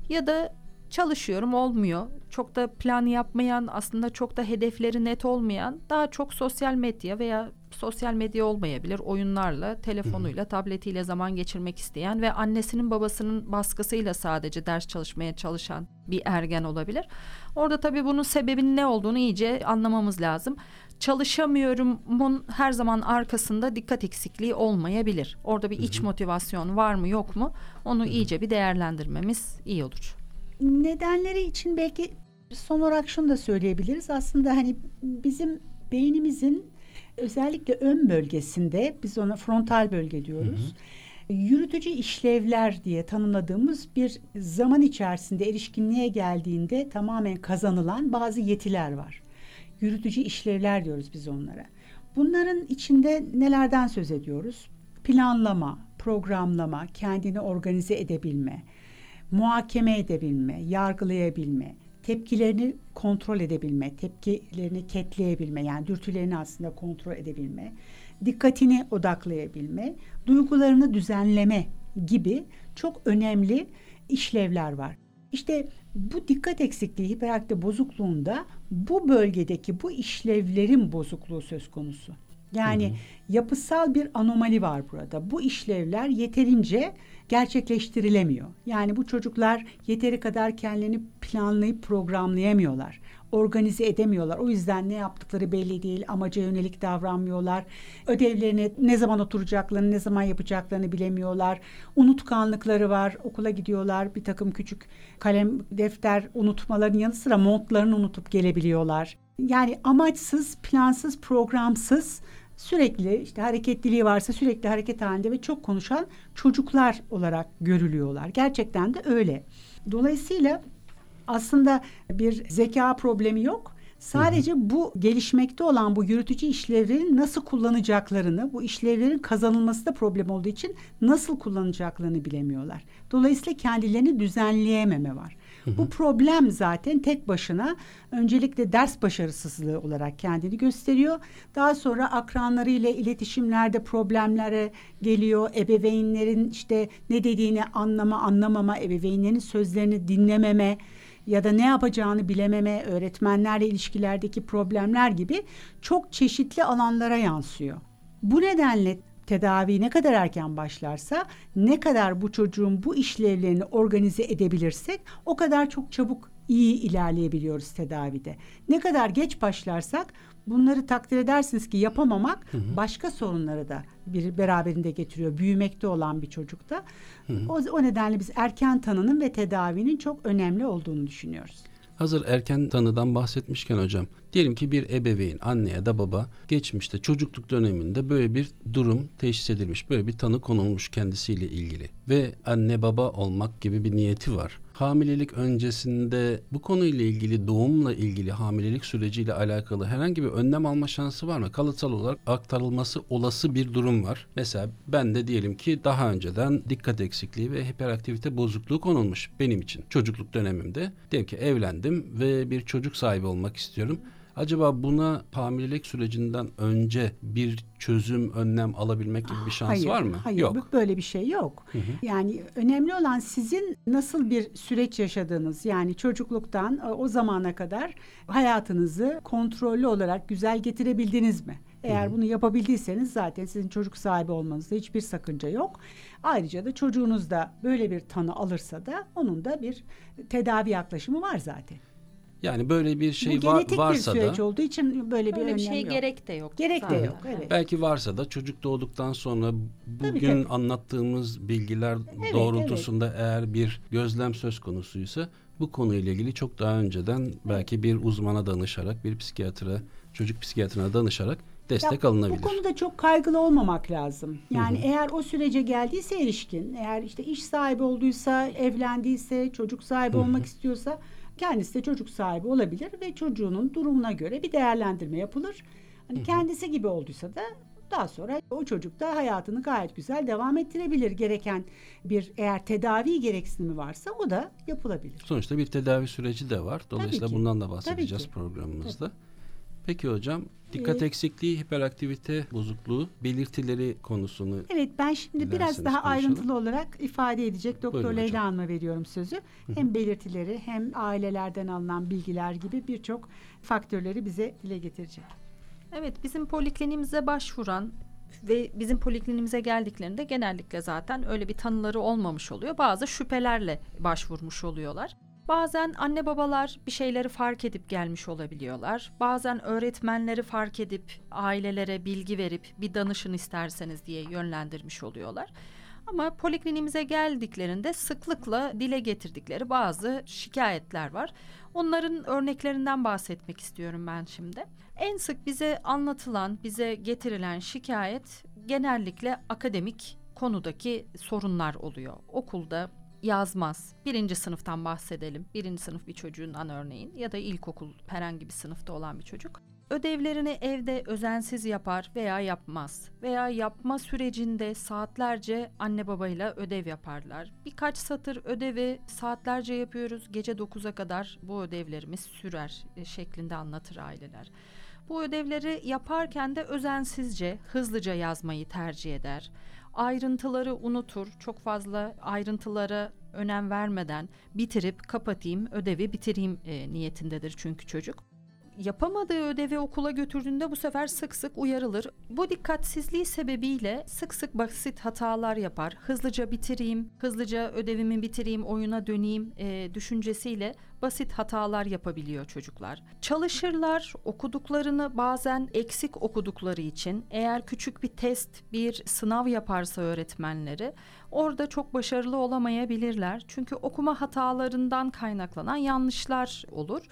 Ya da çalışıyorum olmuyor. Çok da plan yapmayan, aslında çok da hedefleri net olmayan, daha çok sosyal medya veya sosyal medya olmayabilir. Oyunlarla, telefonuyla, tabletiyle zaman geçirmek isteyen ve annesinin babasının baskısıyla sadece ders çalışmaya çalışan bir ergen olabilir. Orada tabii bunun sebebinin ne olduğunu iyice anlamamız lazım. Çalışamıyorumun her zaman arkasında dikkat eksikliği olmayabilir. Orada bir iç motivasyon var mı yok mu onu iyice bir değerlendirmemiz iyi olur. Nedenleri için belki son olarak şunu da söyleyebiliriz. Aslında hani bizim beynimizin özellikle ön bölgesinde biz ona frontal bölge diyoruz. Hı hı. Yürütücü işlevler diye tanımladığımız bir zaman içerisinde erişkinliğe geldiğinde tamamen kazanılan bazı yetiler var. Yürütücü işlevler diyoruz biz onlara. Bunların içinde nelerden söz ediyoruz? Planlama, programlama, kendini organize edebilme, muhakeme edebilme, yargılayabilme, tepkilerini kontrol edebilme, tepkilerini ketleyebilme yani dürtülerini aslında kontrol edebilme, dikkatini odaklayabilme, duygularını düzenleme gibi çok önemli işlevler var. İşte bu dikkat eksikliği hiperaktif bozukluğunda bu bölgedeki bu işlevlerin bozukluğu söz konusu. Yani hı hı. yapısal bir anomali var burada. Bu işlevler yeterince gerçekleştirilemiyor. Yani bu çocuklar yeteri kadar kendilerini planlayıp programlayamıyorlar. Organize edemiyorlar. O yüzden ne yaptıkları belli değil. Amaca yönelik davranmıyorlar. Ödevlerini ne zaman oturacaklarını, ne zaman yapacaklarını bilemiyorlar. Unutkanlıkları var. Okula gidiyorlar. Bir takım küçük kalem, defter unutmaların yanı sıra montlarını unutup gelebiliyorlar. Yani amaçsız, plansız, programsız sürekli işte hareketliliği varsa sürekli hareket halinde ve çok konuşan çocuklar olarak görülüyorlar. Gerçekten de öyle. Dolayısıyla aslında bir zeka problemi yok. Sadece bu gelişmekte olan bu yürütücü işlevlerin nasıl kullanacaklarını, bu işlevlerin kazanılması da problem olduğu için nasıl kullanacaklarını bilemiyorlar. Dolayısıyla kendilerini düzenleyememe var. Bu problem zaten tek başına öncelikle ders başarısızlığı olarak kendini gösteriyor. Daha sonra akranlarıyla iletişimlerde problemlere geliyor. Ebeveynlerin işte ne dediğini anlama, anlamama, ebeveynlerin sözlerini dinlememe ya da ne yapacağını bilememe, öğretmenlerle ilişkilerdeki problemler gibi çok çeşitli alanlara yansıyor. Bu nedenle tedavi ne kadar erken başlarsa ne kadar bu çocuğun bu işlevlerini organize edebilirsek o kadar çok çabuk iyi ilerleyebiliyoruz tedavide. Ne kadar geç başlarsak bunları takdir edersiniz ki yapamamak hı hı. başka sorunları da bir beraberinde getiriyor. Büyümekte olan bir çocukta. Hı hı. O, o nedenle biz erken tanının ve tedavinin çok önemli olduğunu düşünüyoruz. Hazır erken tanıdan bahsetmişken hocam, diyelim ki bir ebeveyn, anne ya da baba geçmişte çocukluk döneminde böyle bir durum teşhis edilmiş, böyle bir tanı konulmuş kendisiyle ilgili ve anne baba olmak gibi bir niyeti var hamilelik öncesinde bu konuyla ilgili doğumla ilgili hamilelik süreciyle alakalı herhangi bir önlem alma şansı var mı? Kalıtsal olarak aktarılması olası bir durum var. Mesela ben de diyelim ki daha önceden dikkat eksikliği ve hiperaktivite bozukluğu konulmuş benim için çocukluk dönemimde. Diyelim ki evlendim ve bir çocuk sahibi olmak istiyorum. Acaba buna hamilelik sürecinden önce bir çözüm, önlem alabilmek gibi bir şans hayır, var mı? Hayır, yok. böyle bir şey yok. Hı hı. Yani önemli olan sizin nasıl bir süreç yaşadığınız. Yani çocukluktan e, o zamana kadar hayatınızı kontrollü olarak güzel getirebildiniz mi? Eğer Hı-hı. bunu yapabildiyseniz zaten sizin çocuk sahibi olmanızda hiçbir sakınca yok. Ayrıca da çocuğunuz da böyle bir tanı alırsa da onun da bir tedavi yaklaşımı var zaten. Yani böyle bir şey Bu var, varsa bir süreç da olduğu için böyle bir öyle bir şey yok. gerek de yok. Gerek zaten. de yok. Evet. Belki varsa da çocuk doğduktan sonra bugün tabii, tabii. anlattığımız bilgiler evet, doğrultusunda evet. eğer bir gözlem söz konusuysa bu konuyla ilgili çok daha önceden belki bir uzmana danışarak, bir psikiyatra, çocuk psikiyatrına danışarak destek ya, alınabilir. Bu konuda çok kaygılı olmamak lazım. Yani Hı-hı. eğer o sürece geldiyse erişkin, eğer işte iş sahibi olduysa, evlendiyse, çocuk sahibi Hı-hı. olmak istiyorsa kendisi de çocuk sahibi olabilir ve çocuğunun durumuna göre bir değerlendirme yapılır. Hani hı hı. kendisi gibi olduysa da daha sonra o çocuk da hayatını gayet güzel devam ettirebilir. Gereken bir eğer tedavi gereksinimi varsa o da yapılabilir. Sonuçta bir tedavi süreci de var. Dolayısıyla bundan da bahsedeceğiz programımızda. Tabii. Peki hocam dikkat eksikliği, hiperaktivite bozukluğu belirtileri konusunu Evet ben şimdi biraz daha konuşalım. ayrıntılı olarak ifade edecek Doktor Leyla Hanım'a veriyorum sözü. Hı-hı. Hem belirtileri hem ailelerden alınan bilgiler gibi birçok faktörleri bize dile getirecek. Evet bizim polikliniğimize başvuran ve bizim poliklinimize geldiklerinde genellikle zaten öyle bir tanıları olmamış oluyor. Bazı şüphelerle başvurmuş oluyorlar. Bazen anne babalar bir şeyleri fark edip gelmiş olabiliyorlar. Bazen öğretmenleri fark edip ailelere bilgi verip bir danışın isterseniz diye yönlendirmiş oluyorlar. Ama polikliniğimize geldiklerinde sıklıkla dile getirdikleri bazı şikayetler var. Onların örneklerinden bahsetmek istiyorum ben şimdi. En sık bize anlatılan, bize getirilen şikayet genellikle akademik konudaki sorunlar oluyor. Okulda yazmaz. Birinci sınıftan bahsedelim. Birinci sınıf bir çocuğundan örneğin ya da ilkokul herhangi bir sınıfta olan bir çocuk. Ödevlerini evde özensiz yapar veya yapmaz veya yapma sürecinde saatlerce anne babayla ödev yaparlar. Birkaç satır ödevi saatlerce yapıyoruz. Gece 9'a kadar bu ödevlerimiz sürer e, şeklinde anlatır aileler. Bu ödevleri yaparken de özensizce, hızlıca yazmayı tercih eder ayrıntıları unutur. Çok fazla ayrıntılara önem vermeden bitirip kapatayım, ödevi bitireyim e, niyetindedir çünkü çocuk yapamadığı ödevi okula götürdüğünde bu sefer sık sık uyarılır. Bu dikkatsizliği sebebiyle sık sık basit hatalar yapar. Hızlıca bitireyim, hızlıca ödevimi bitireyim, oyuna döneyim e, düşüncesiyle basit hatalar yapabiliyor çocuklar. Çalışırlar, okuduklarını bazen eksik okudukları için eğer küçük bir test, bir sınav yaparsa öğretmenleri orada çok başarılı olamayabilirler. Çünkü okuma hatalarından kaynaklanan yanlışlar olur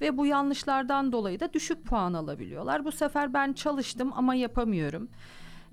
ve bu yanlışlardan dolayı da düşük puan alabiliyorlar. Bu sefer ben çalıştım ama yapamıyorum.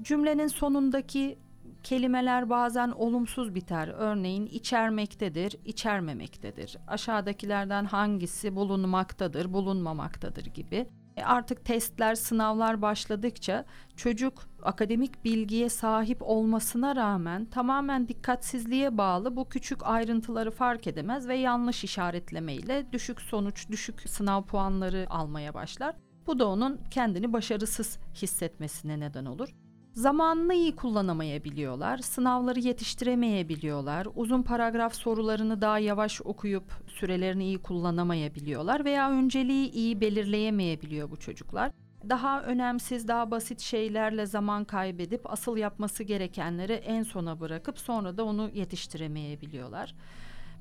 Cümlenin sonundaki kelimeler bazen olumsuz biter. Örneğin içermektedir, içermemektedir. Aşağıdakilerden hangisi bulunmaktadır, bulunmamaktadır gibi. E artık testler, sınavlar başladıkça çocuk akademik bilgiye sahip olmasına rağmen tamamen dikkatsizliğe bağlı bu küçük ayrıntıları fark edemez ve yanlış işaretlemeyle düşük sonuç, düşük sınav puanları almaya başlar. Bu da onun kendini başarısız hissetmesine neden olur. Zamanını iyi kullanamayabiliyorlar, sınavları yetiştiremeyebiliyorlar, uzun paragraf sorularını daha yavaş okuyup sürelerini iyi kullanamayabiliyorlar veya önceliği iyi belirleyemeyebiliyor bu çocuklar. Daha önemsiz, daha basit şeylerle zaman kaybedip asıl yapması gerekenleri en sona bırakıp sonra da onu yetiştiremeyebiliyorlar.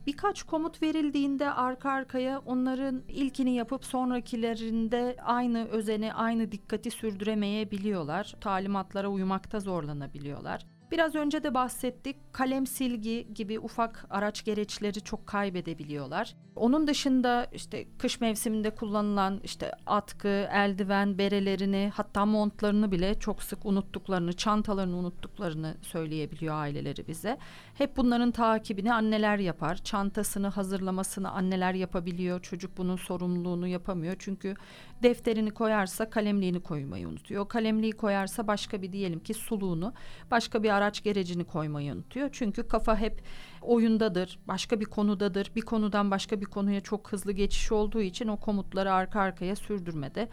Birkaç komut verildiğinde arka arkaya onların ilkini yapıp sonrakilerinde aynı özeni, aynı dikkati sürdüremeyebiliyorlar. Talimatlara uymakta zorlanabiliyorlar. Biraz önce de bahsettik. Kalem silgi gibi ufak araç gereçleri çok kaybedebiliyorlar. Onun dışında işte kış mevsiminde kullanılan işte atkı, eldiven, berelerini hatta montlarını bile çok sık unuttuklarını, çantalarını unuttuklarını söyleyebiliyor aileleri bize. Hep bunların takibini anneler yapar. Çantasını hazırlamasını anneler yapabiliyor. Çocuk bunun sorumluluğunu yapamıyor. Çünkü defterini koyarsa kalemliğini koymayı unutuyor. Kalemliği koyarsa başka bir diyelim ki suluğunu, başka bir araç gerecini koymayı unutuyor. Çünkü kafa hep oyundadır, başka bir konudadır. Bir konudan başka bir konuya çok hızlı geçiş olduğu için o komutları arka arkaya sürdürmede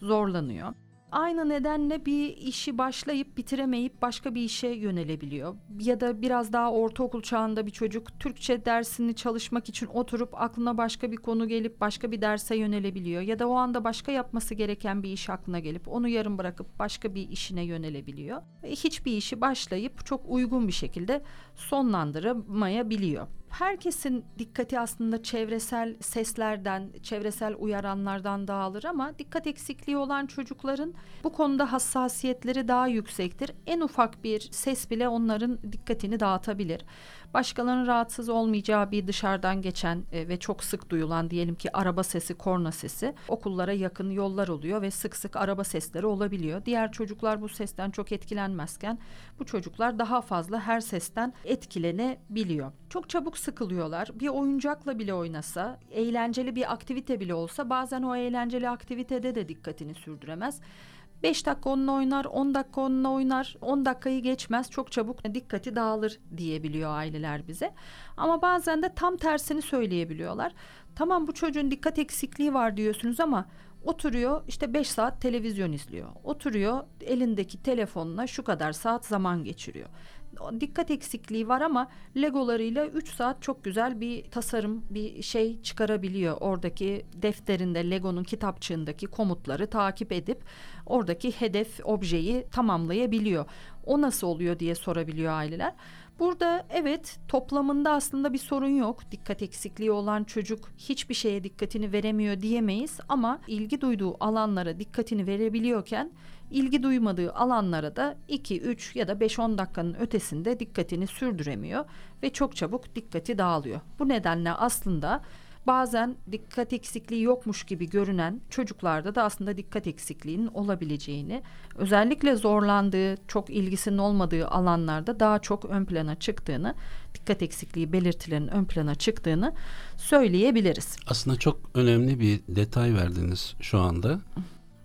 zorlanıyor. Aynı nedenle bir işi başlayıp bitiremeyip başka bir işe yönelebiliyor. Ya da biraz daha ortaokul çağında bir çocuk Türkçe dersini çalışmak için oturup aklına başka bir konu gelip başka bir derse yönelebiliyor. Ya da o anda başka yapması gereken bir iş aklına gelip onu yarım bırakıp başka bir işine yönelebiliyor. Hiçbir işi başlayıp çok uygun bir şekilde sonlandıramayabiliyor herkesin dikkati aslında çevresel seslerden, çevresel uyaranlardan dağılır ama dikkat eksikliği olan çocukların bu konuda hassasiyetleri daha yüksektir. En ufak bir ses bile onların dikkatini dağıtabilir başkalarının rahatsız olmayacağı bir dışarıdan geçen e, ve çok sık duyulan diyelim ki araba sesi, korna sesi okullara yakın yollar oluyor ve sık sık araba sesleri olabiliyor. Diğer çocuklar bu sesten çok etkilenmezken bu çocuklar daha fazla her sesten etkilenebiliyor. Çok çabuk sıkılıyorlar. Bir oyuncakla bile oynasa, eğlenceli bir aktivite bile olsa bazen o eğlenceli aktivitede de dikkatini sürdüremez. 5 dakika onunla oynar, 10 dakika onunla oynar, 10 dakikayı geçmez çok çabuk dikkati dağılır diyebiliyor aileler bize. Ama bazen de tam tersini söyleyebiliyorlar. Tamam bu çocuğun dikkat eksikliği var diyorsunuz ama oturuyor işte 5 saat televizyon izliyor. Oturuyor elindeki telefonla şu kadar saat zaman geçiriyor dikkat eksikliği var ama legolarıyla 3 saat çok güzel bir tasarım bir şey çıkarabiliyor. Oradaki defterinde Lego'nun kitapçığındaki komutları takip edip oradaki hedef objeyi tamamlayabiliyor. O nasıl oluyor diye sorabiliyor aileler. Burada evet toplamında aslında bir sorun yok. Dikkat eksikliği olan çocuk hiçbir şeye dikkatini veremiyor diyemeyiz ama ilgi duyduğu alanlara dikkatini verebiliyorken ilgi duymadığı alanlara da 2, 3 ya da 5-10 dakikanın ötesinde dikkatini sürdüremiyor ve çok çabuk dikkati dağılıyor. Bu nedenle aslında bazen dikkat eksikliği yokmuş gibi görünen çocuklarda da aslında dikkat eksikliğinin olabileceğini, özellikle zorlandığı, çok ilgisinin olmadığı alanlarda daha çok ön plana çıktığını, dikkat eksikliği belirtilerinin ön plana çıktığını söyleyebiliriz. Aslında çok önemli bir detay verdiniz şu anda.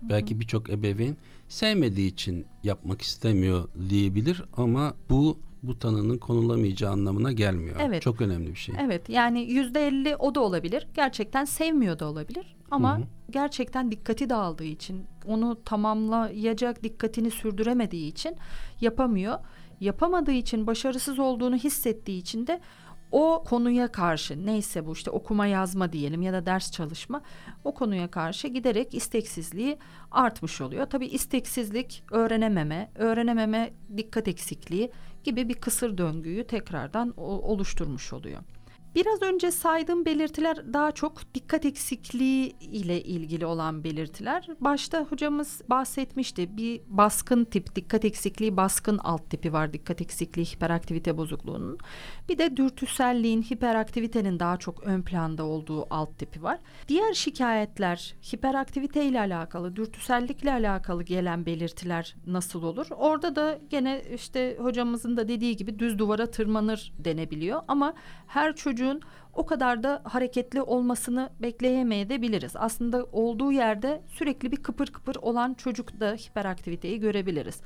Belki birçok ebeveyn sevmediği için yapmak istemiyor diyebilir ama bu bu tanının konulamayacağı anlamına gelmiyor. Evet. Çok önemli bir şey. Evet yani yüzde elli o da olabilir. Gerçekten sevmiyor da olabilir. Ama Hı-hı. gerçekten dikkati dağıldığı için onu tamamlayacak dikkatini sürdüremediği için yapamıyor. Yapamadığı için başarısız olduğunu hissettiği için de o konuya karşı neyse bu işte okuma yazma diyelim ya da ders çalışma o konuya karşı giderek isteksizliği artmış oluyor. Tabii isteksizlik öğrenememe, öğrenememe dikkat eksikliği gibi bir kısır döngüyü tekrardan oluşturmuş oluyor. Biraz önce saydığım belirtiler daha çok dikkat eksikliği ile ilgili olan belirtiler. Başta hocamız bahsetmişti. Bir baskın tip, dikkat eksikliği baskın alt tipi var. Dikkat eksikliği hiperaktivite bozukluğunun. Bir de dürtüselliğin, hiperaktivitenin daha çok ön planda olduğu alt tipi var. Diğer şikayetler hiperaktivite ile alakalı, dürtüsellikle alakalı gelen belirtiler nasıl olur? Orada da gene işte hocamızın da dediği gibi düz duvara tırmanır denebiliyor ama her çocuğun o kadar da hareketli olmasını bekleyemeyebiliriz. Aslında olduğu yerde sürekli bir kıpır kıpır olan çocukta hiperaktiviteyi görebiliriz.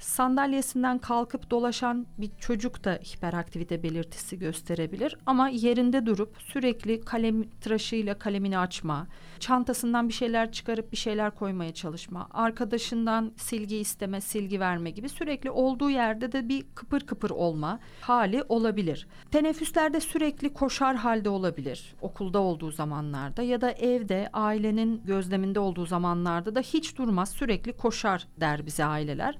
Sandalyesinden kalkıp dolaşan bir çocuk da hiperaktivite belirtisi gösterebilir ama yerinde durup sürekli kalem tıraşıyla kalemini açma, çantasından bir şeyler çıkarıp bir şeyler koymaya çalışma, arkadaşından silgi isteme, silgi verme gibi sürekli olduğu yerde de bir kıpır kıpır olma hali olabilir. Teneffüslerde sürekli koşar halde olabilir okulda olduğu zamanlarda ya da evde ailenin gözleminde olduğu zamanlarda da hiç durmaz sürekli koşar der bize aileler.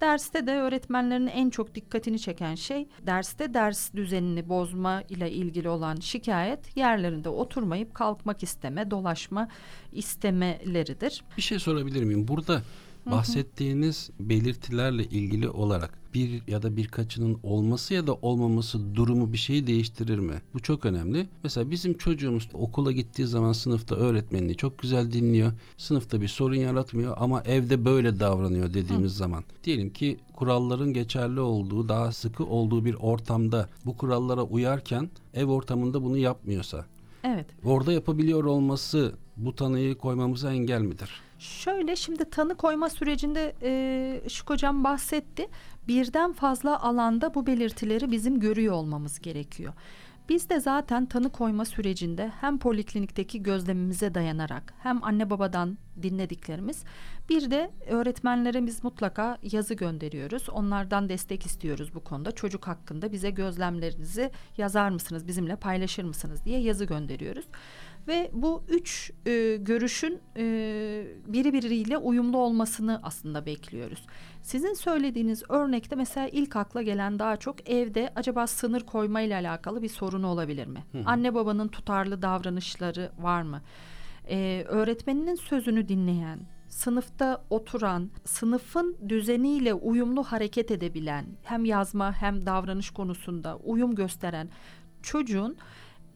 Derste de öğretmenlerin en çok dikkatini çeken şey derste ders düzenini bozma ile ilgili olan şikayet yerlerinde oturmayıp kalkmak isteme, dolaşma istemeleridir. Bir şey sorabilir miyim? Burada bahsettiğiniz belirtilerle ilgili olarak bir ya da birkaçının olması ya da olmaması durumu bir şeyi değiştirir mi? Bu çok önemli. Mesela bizim çocuğumuz okula gittiği zaman sınıfta öğretmenini çok güzel dinliyor. Sınıfta bir sorun yaratmıyor ama evde böyle davranıyor dediğimiz Hı. zaman. Diyelim ki kuralların geçerli olduğu, daha sıkı olduğu bir ortamda bu kurallara uyarken ev ortamında bunu yapmıyorsa. Evet. Orada yapabiliyor olması bu tanıyı koymamıza engel midir? Şöyle şimdi tanı koyma sürecinde e, Işık Hocam bahsetti. Birden fazla alanda bu belirtileri bizim görüyor olmamız gerekiyor. Biz de zaten tanı koyma sürecinde hem poliklinikteki gözlemimize dayanarak hem anne babadan dinlediklerimiz bir de öğretmenlere biz mutlaka yazı gönderiyoruz. Onlardan destek istiyoruz bu konuda. Çocuk hakkında bize gözlemlerinizi yazar mısınız, bizimle paylaşır mısınız diye yazı gönderiyoruz. Ve bu üç e, görüşün e, birbiriyle uyumlu olmasını aslında bekliyoruz. Sizin söylediğiniz örnekte mesela ilk akla gelen daha çok evde acaba sınır koyma ile alakalı bir sorun olabilir mi? Hı. Anne babanın tutarlı davranışları var mı? Ee, öğretmeninin sözünü dinleyen, sınıfta oturan, sınıfın düzeniyle uyumlu hareket edebilen, hem yazma hem davranış konusunda uyum gösteren çocuğun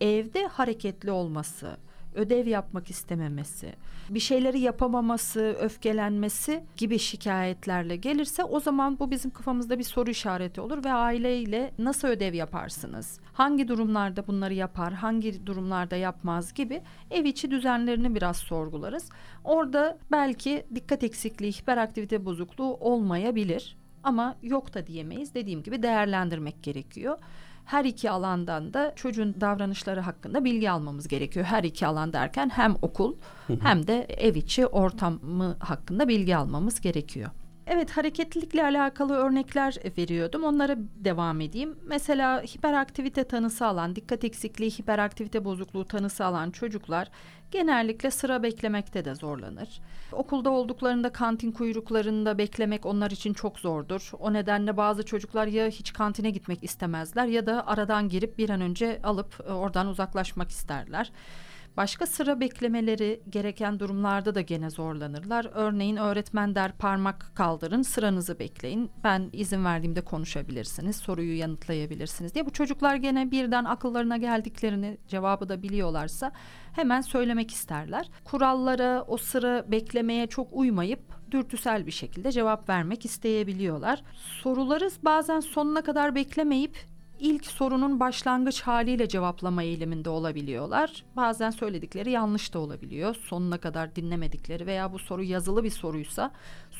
evde hareketli olması, ödev yapmak istememesi, bir şeyleri yapamaması, öfkelenmesi gibi şikayetlerle gelirse o zaman bu bizim kafamızda bir soru işareti olur ve aileyle nasıl ödev yaparsınız? Hangi durumlarda bunları yapar, hangi durumlarda yapmaz gibi ev içi düzenlerini biraz sorgularız. Orada belki dikkat eksikliği, hiperaktivite bozukluğu olmayabilir ama yok da diyemeyiz. Dediğim gibi değerlendirmek gerekiyor her iki alandan da çocuğun davranışları hakkında bilgi almamız gerekiyor. Her iki alan derken hem okul hem de ev içi ortamı hakkında bilgi almamız gerekiyor. Evet hareketlilikle alakalı örnekler veriyordum. Onlara devam edeyim. Mesela hiperaktivite tanısı alan, dikkat eksikliği, hiperaktivite bozukluğu tanısı alan çocuklar genellikle sıra beklemekte de zorlanır. Okulda olduklarında kantin kuyruklarında beklemek onlar için çok zordur. O nedenle bazı çocuklar ya hiç kantine gitmek istemezler ya da aradan girip bir an önce alıp e, oradan uzaklaşmak isterler. Başka sıra beklemeleri gereken durumlarda da gene zorlanırlar. Örneğin öğretmen der parmak kaldırın, sıranızı bekleyin. Ben izin verdiğimde konuşabilirsiniz, soruyu yanıtlayabilirsiniz diye. Bu çocuklar gene birden akıllarına geldiklerini cevabı da biliyorlarsa hemen söylemek isterler. Kurallara, o sıra beklemeye çok uymayıp dürtüsel bir şekilde cevap vermek isteyebiliyorlar. Soruları bazen sonuna kadar beklemeyip ilk sorunun başlangıç haliyle cevaplama eğiliminde olabiliyorlar. Bazen söyledikleri yanlış da olabiliyor. Sonuna kadar dinlemedikleri veya bu soru yazılı bir soruysa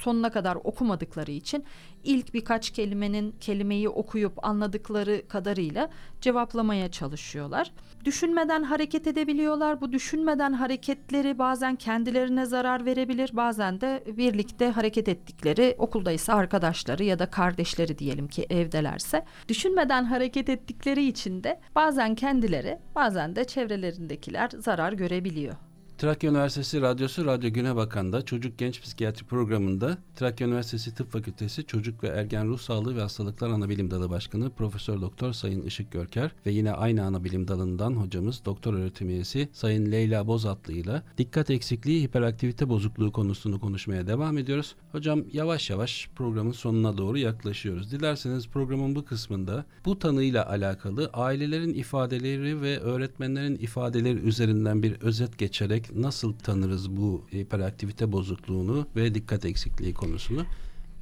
sonuna kadar okumadıkları için ilk birkaç kelimenin kelimeyi okuyup anladıkları kadarıyla cevaplamaya çalışıyorlar. Düşünmeden hareket edebiliyorlar. Bu düşünmeden hareketleri bazen kendilerine zarar verebilir, bazen de birlikte hareket ettikleri okuldaysa arkadaşları ya da kardeşleri diyelim ki evdelerse düşünmeden hareket ettikleri için de bazen kendileri, bazen de çevrelerindekiler zarar görebiliyor. Trakya Üniversitesi Radyosu Radyo Güne Bakan'da Çocuk Genç Psikiyatri programında Trakya Üniversitesi Tıp Fakültesi Çocuk ve Ergen Ruh Sağlığı ve Hastalıklar Anabilim Dalı Başkanı Profesör Doktor Sayın Işık Görker ve yine aynı anabilim dalından hocamız Doktor Öğretim Üyesi Sayın Leyla Bozatlı ile dikkat eksikliği hiperaktivite bozukluğu konusunu konuşmaya devam ediyoruz. Hocam yavaş yavaş programın sonuna doğru yaklaşıyoruz. Dilerseniz programın bu kısmında bu tanıyla alakalı ailelerin ifadeleri ve öğretmenlerin ifadeleri üzerinden bir özet geçerek nasıl tanırız bu hiperaktivite bozukluğunu ve dikkat eksikliği konusunu?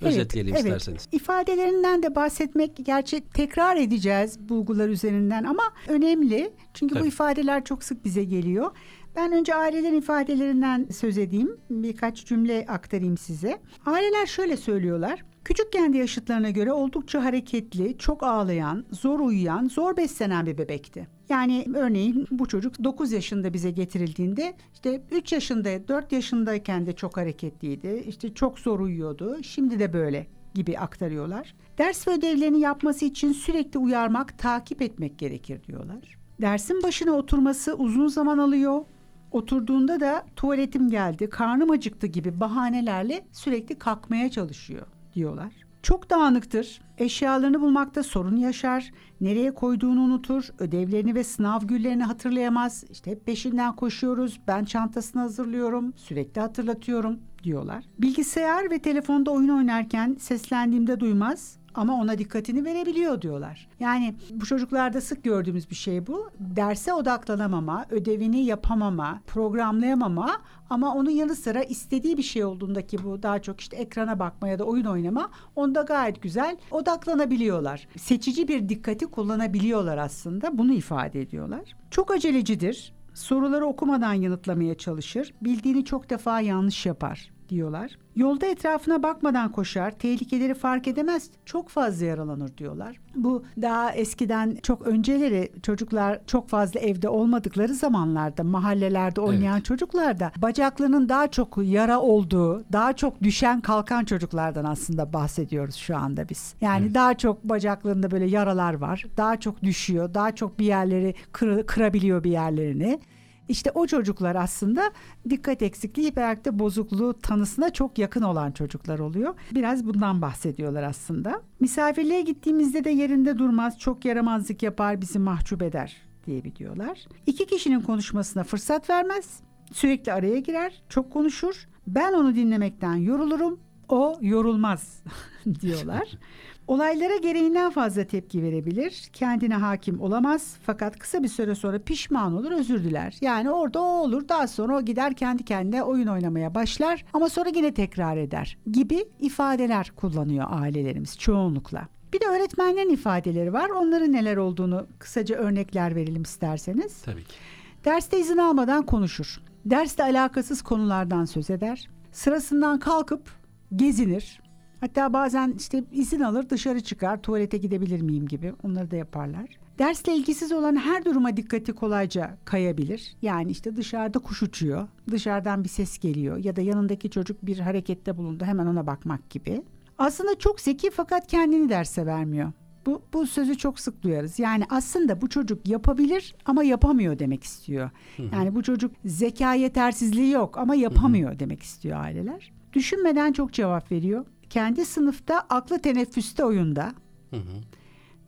Özetleyelim evet, isterseniz. Evet. İfadelerinden de bahsetmek gerçi tekrar edeceğiz bulgular üzerinden ama önemli. Çünkü Tabii. bu ifadeler çok sık bize geliyor. Ben önce ailelerin ifadelerinden söz edeyim. Birkaç cümle aktarayım size. Aileler şöyle söylüyorlar. Küçükken de yaşıtlarına göre oldukça hareketli, çok ağlayan, zor uyuyan, zor beslenen bir bebekti. Yani örneğin bu çocuk 9 yaşında bize getirildiğinde işte 3 yaşında 4 yaşındayken de çok hareketliydi. İşte çok zor uyuyordu. Şimdi de böyle gibi aktarıyorlar. Ders ve ödevlerini yapması için sürekli uyarmak, takip etmek gerekir diyorlar. Dersin başına oturması uzun zaman alıyor. Oturduğunda da tuvaletim geldi, karnım acıktı gibi bahanelerle sürekli kalkmaya çalışıyor diyorlar. Çok dağınıktır. Eşyalarını bulmakta sorun yaşar. Nereye koyduğunu unutur. Ödevlerini ve sınav günlerini hatırlayamaz. İşte hep peşinden koşuyoruz. Ben çantasını hazırlıyorum. Sürekli hatırlatıyorum diyorlar. Bilgisayar ve telefonda oyun oynarken seslendiğimde duymaz ama ona dikkatini verebiliyor diyorlar. Yani bu çocuklarda sık gördüğümüz bir şey bu. Derse odaklanamama, ödevini yapamama, programlayamama ama onun yanı sıra istediği bir şey olduğundaki bu daha çok işte ekrana bakma ya da oyun oynama onda gayet güzel odaklanabiliyorlar. Seçici bir dikkati kullanabiliyorlar aslında. Bunu ifade ediyorlar. Çok acelecidir. Soruları okumadan yanıtlamaya çalışır. Bildiğini çok defa yanlış yapar diyorlar. Yolda etrafına bakmadan koşar, tehlikeleri fark edemez, çok fazla yaralanır diyorlar. Bu daha eskiden çok önceleri çocuklar çok fazla evde olmadıkları zamanlarda mahallelerde oynayan evet. çocuklarda bacaklarının daha çok yara olduğu, daha çok düşen kalkan çocuklardan aslında bahsediyoruz şu anda biz. Yani evet. daha çok bacaklarında böyle yaralar var, daha çok düşüyor, daha çok bir yerleri kır, kırabiliyor bir yerlerini. İşte o çocuklar aslında dikkat eksikliği hiperaktif bozukluğu tanısına çok yakın olan çocuklar oluyor. Biraz bundan bahsediyorlar aslında. Misafirliğe gittiğimizde de yerinde durmaz, çok yaramazlık yapar, bizi mahcup eder diye biliyorlar. İki kişinin konuşmasına fırsat vermez. Sürekli araya girer, çok konuşur. Ben onu dinlemekten yorulurum, o yorulmaz diyorlar. Olaylara gereğinden fazla tepki verebilir. Kendine hakim olamaz fakat kısa bir süre sonra pişman olur, özür diler. Yani orada o olur. Daha sonra o gider kendi kendine oyun oynamaya başlar ama sonra yine tekrar eder gibi ifadeler kullanıyor ailelerimiz çoğunlukla. Bir de öğretmenlerin ifadeleri var. Onların neler olduğunu kısaca örnekler verelim isterseniz. Tabii ki. Derste izin almadan konuşur. Derste alakasız konulardan söz eder. Sırasından kalkıp gezinir. Hatta bazen işte izin alır dışarı çıkar tuvalete gidebilir miyim gibi onları da yaparlar. Dersle ilgisiz olan her duruma dikkati kolayca kayabilir. Yani işte dışarıda kuş uçuyor, dışarıdan bir ses geliyor ya da yanındaki çocuk bir harekette bulundu hemen ona bakmak gibi. Aslında çok zeki fakat kendini derse vermiyor. Bu, bu sözü çok sık duyarız. Yani aslında bu çocuk yapabilir ama yapamıyor demek istiyor. Yani bu çocuk zeka yetersizliği yok ama yapamıyor demek istiyor aileler. Düşünmeden çok cevap veriyor kendi sınıfta aklı teneffüste oyunda. Hı hı.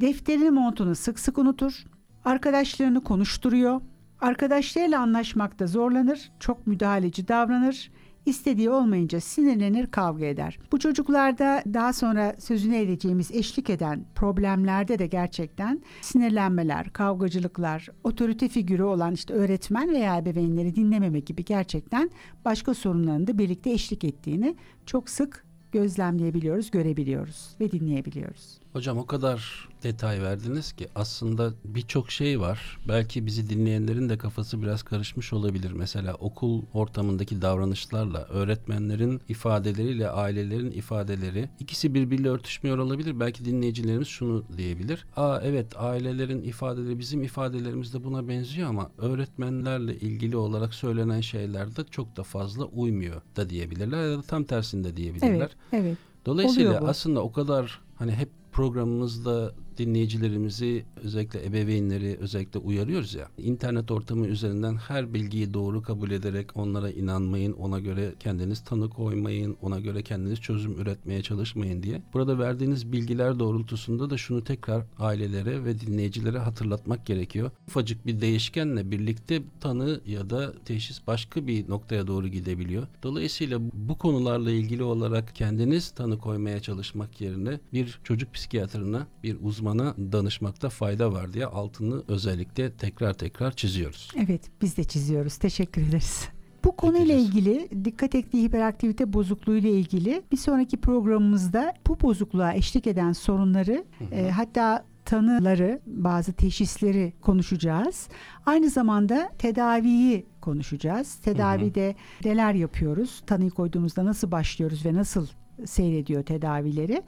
Defterini montunu sık sık unutur. Arkadaşlarını konuşturuyor. Arkadaşlarıyla anlaşmakta zorlanır. Çok müdahaleci davranır. İstediği olmayınca sinirlenir, kavga eder. Bu çocuklarda daha sonra sözünü edeceğimiz eşlik eden problemlerde de gerçekten sinirlenmeler, kavgacılıklar, otorite figürü olan işte öğretmen veya ebeveynleri dinlememe gibi gerçekten başka sorunların da birlikte eşlik ettiğini çok sık gözlemleyebiliyoruz, görebiliyoruz ve dinleyebiliyoruz. Hocam o kadar detay verdiniz ki aslında birçok şey var. Belki bizi dinleyenlerin de kafası biraz karışmış olabilir. Mesela okul ortamındaki davranışlarla öğretmenlerin ifadeleriyle ailelerin ifadeleri ikisi birbiriyle örtüşmüyor olabilir. Belki dinleyicilerimiz şunu diyebilir. Aa evet ailelerin ifadeleri bizim ifadelerimiz de buna benziyor ama öğretmenlerle ilgili olarak söylenen şeyler de çok da fazla uymuyor da diyebilirler ya da tam tersinde diyebilirler. Evet, evet. Dolayısıyla aslında o kadar hani hep programımızda dinleyicilerimizi özellikle ebeveynleri özellikle uyarıyoruz ya. İnternet ortamı üzerinden her bilgiyi doğru kabul ederek onlara inanmayın, ona göre kendiniz tanı koymayın, ona göre kendiniz çözüm üretmeye çalışmayın diye. Burada verdiğiniz bilgiler doğrultusunda da şunu tekrar ailelere ve dinleyicilere hatırlatmak gerekiyor. Ufacık bir değişkenle birlikte tanı ya da teşhis başka bir noktaya doğru gidebiliyor. Dolayısıyla bu konularla ilgili olarak kendiniz tanı koymaya çalışmak yerine bir çocuk psikiyatrına, bir uzman uzmana danışmakta fayda var diye altını özellikle tekrar tekrar çiziyoruz. Evet biz de çiziyoruz. Teşekkür ederiz. Bu konuyla ilgili dikkat ekliği hiperaktivite bozukluğu ile ilgili bir sonraki programımızda bu bozukluğa eşlik eden sorunları E, hatta tanıları, bazı teşhisleri konuşacağız. Aynı zamanda tedaviyi konuşacağız. Tedavide neler yapıyoruz? Tanıyı koyduğumuzda nasıl başlıyoruz ve nasıl seyrediyor tedavileri?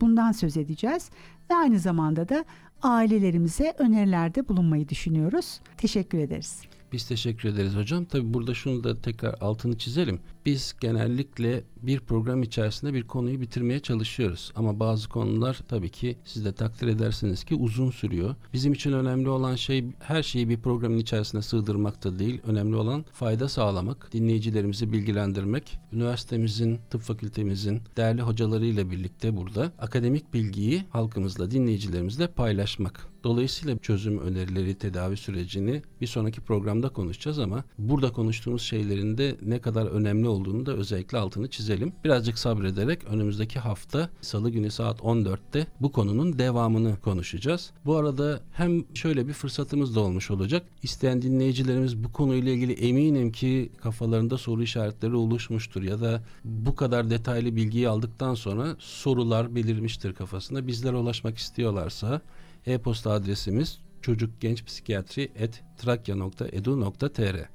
Bundan söz edeceğiz. Ve aynı zamanda da ailelerimize önerilerde bulunmayı düşünüyoruz. Teşekkür ederiz. Biz teşekkür ederiz hocam. Tabii burada şunu da tekrar altını çizelim. Biz genellikle bir program içerisinde bir konuyu bitirmeye çalışıyoruz. Ama bazı konular tabii ki siz de takdir edersiniz ki uzun sürüyor. Bizim için önemli olan şey her şeyi bir programın içerisine sığdırmak da değil. Önemli olan fayda sağlamak, dinleyicilerimizi bilgilendirmek, üniversitemizin, tıp fakültemizin değerli hocalarıyla birlikte burada akademik bilgiyi halkımızla, dinleyicilerimizle paylaşmak. Dolayısıyla çözüm önerileri, tedavi sürecini bir sonraki programda konuşacağız ama burada konuştuğumuz şeylerin de ne kadar önemli olduğunu da özellikle altını çizelim. Birazcık sabrederek önümüzdeki hafta salı günü saat 14'te bu konunun devamını konuşacağız. Bu arada hem şöyle bir fırsatımız da olmuş olacak. İsteyen dinleyicilerimiz bu konuyla ilgili eminim ki kafalarında soru işaretleri oluşmuştur ya da bu kadar detaylı bilgiyi aldıktan sonra sorular belirmiştir kafasında. Bizlere ulaşmak istiyorlarsa e-posta adresimiz çocukgençpsikiyatri@trakya.edu.tr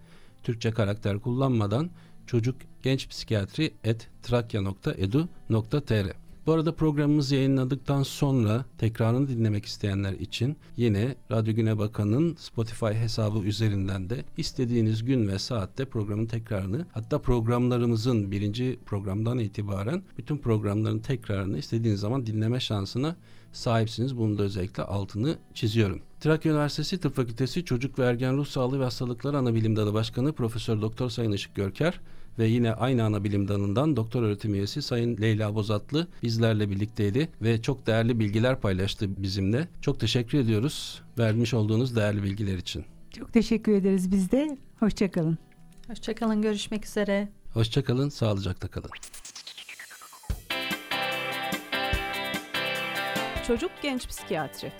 Türkçe karakter kullanmadan çocuk genç psikiyatri trakya.edu.tr Bu arada programımızı yayınladıktan sonra tekrarını dinlemek isteyenler için yine Radyo Güne Bakan'ın Spotify hesabı üzerinden de istediğiniz gün ve saatte programın tekrarını hatta programlarımızın birinci programdan itibaren bütün programların tekrarını istediğiniz zaman dinleme şansına sahipsiniz. Bunu da özellikle altını çiziyorum. Trakya Üniversitesi Tıp Fakültesi Çocuk ve Ergen Ruh Sağlığı ve Hastalıkları Anabilim Dalı Başkanı Profesör Doktor Sayın Işık Görker ve yine aynı ana bilim dalından doktor öğretim üyesi Sayın Leyla Bozatlı bizlerle birlikteydi ve çok değerli bilgiler paylaştı bizimle. Çok teşekkür ediyoruz vermiş olduğunuz değerli bilgiler için. Çok teşekkür ederiz biz de. Hoşçakalın. Hoşçakalın, görüşmek üzere. Hoşçakalın, sağlıcakla kalın. Çocuk Genç Psikiyatri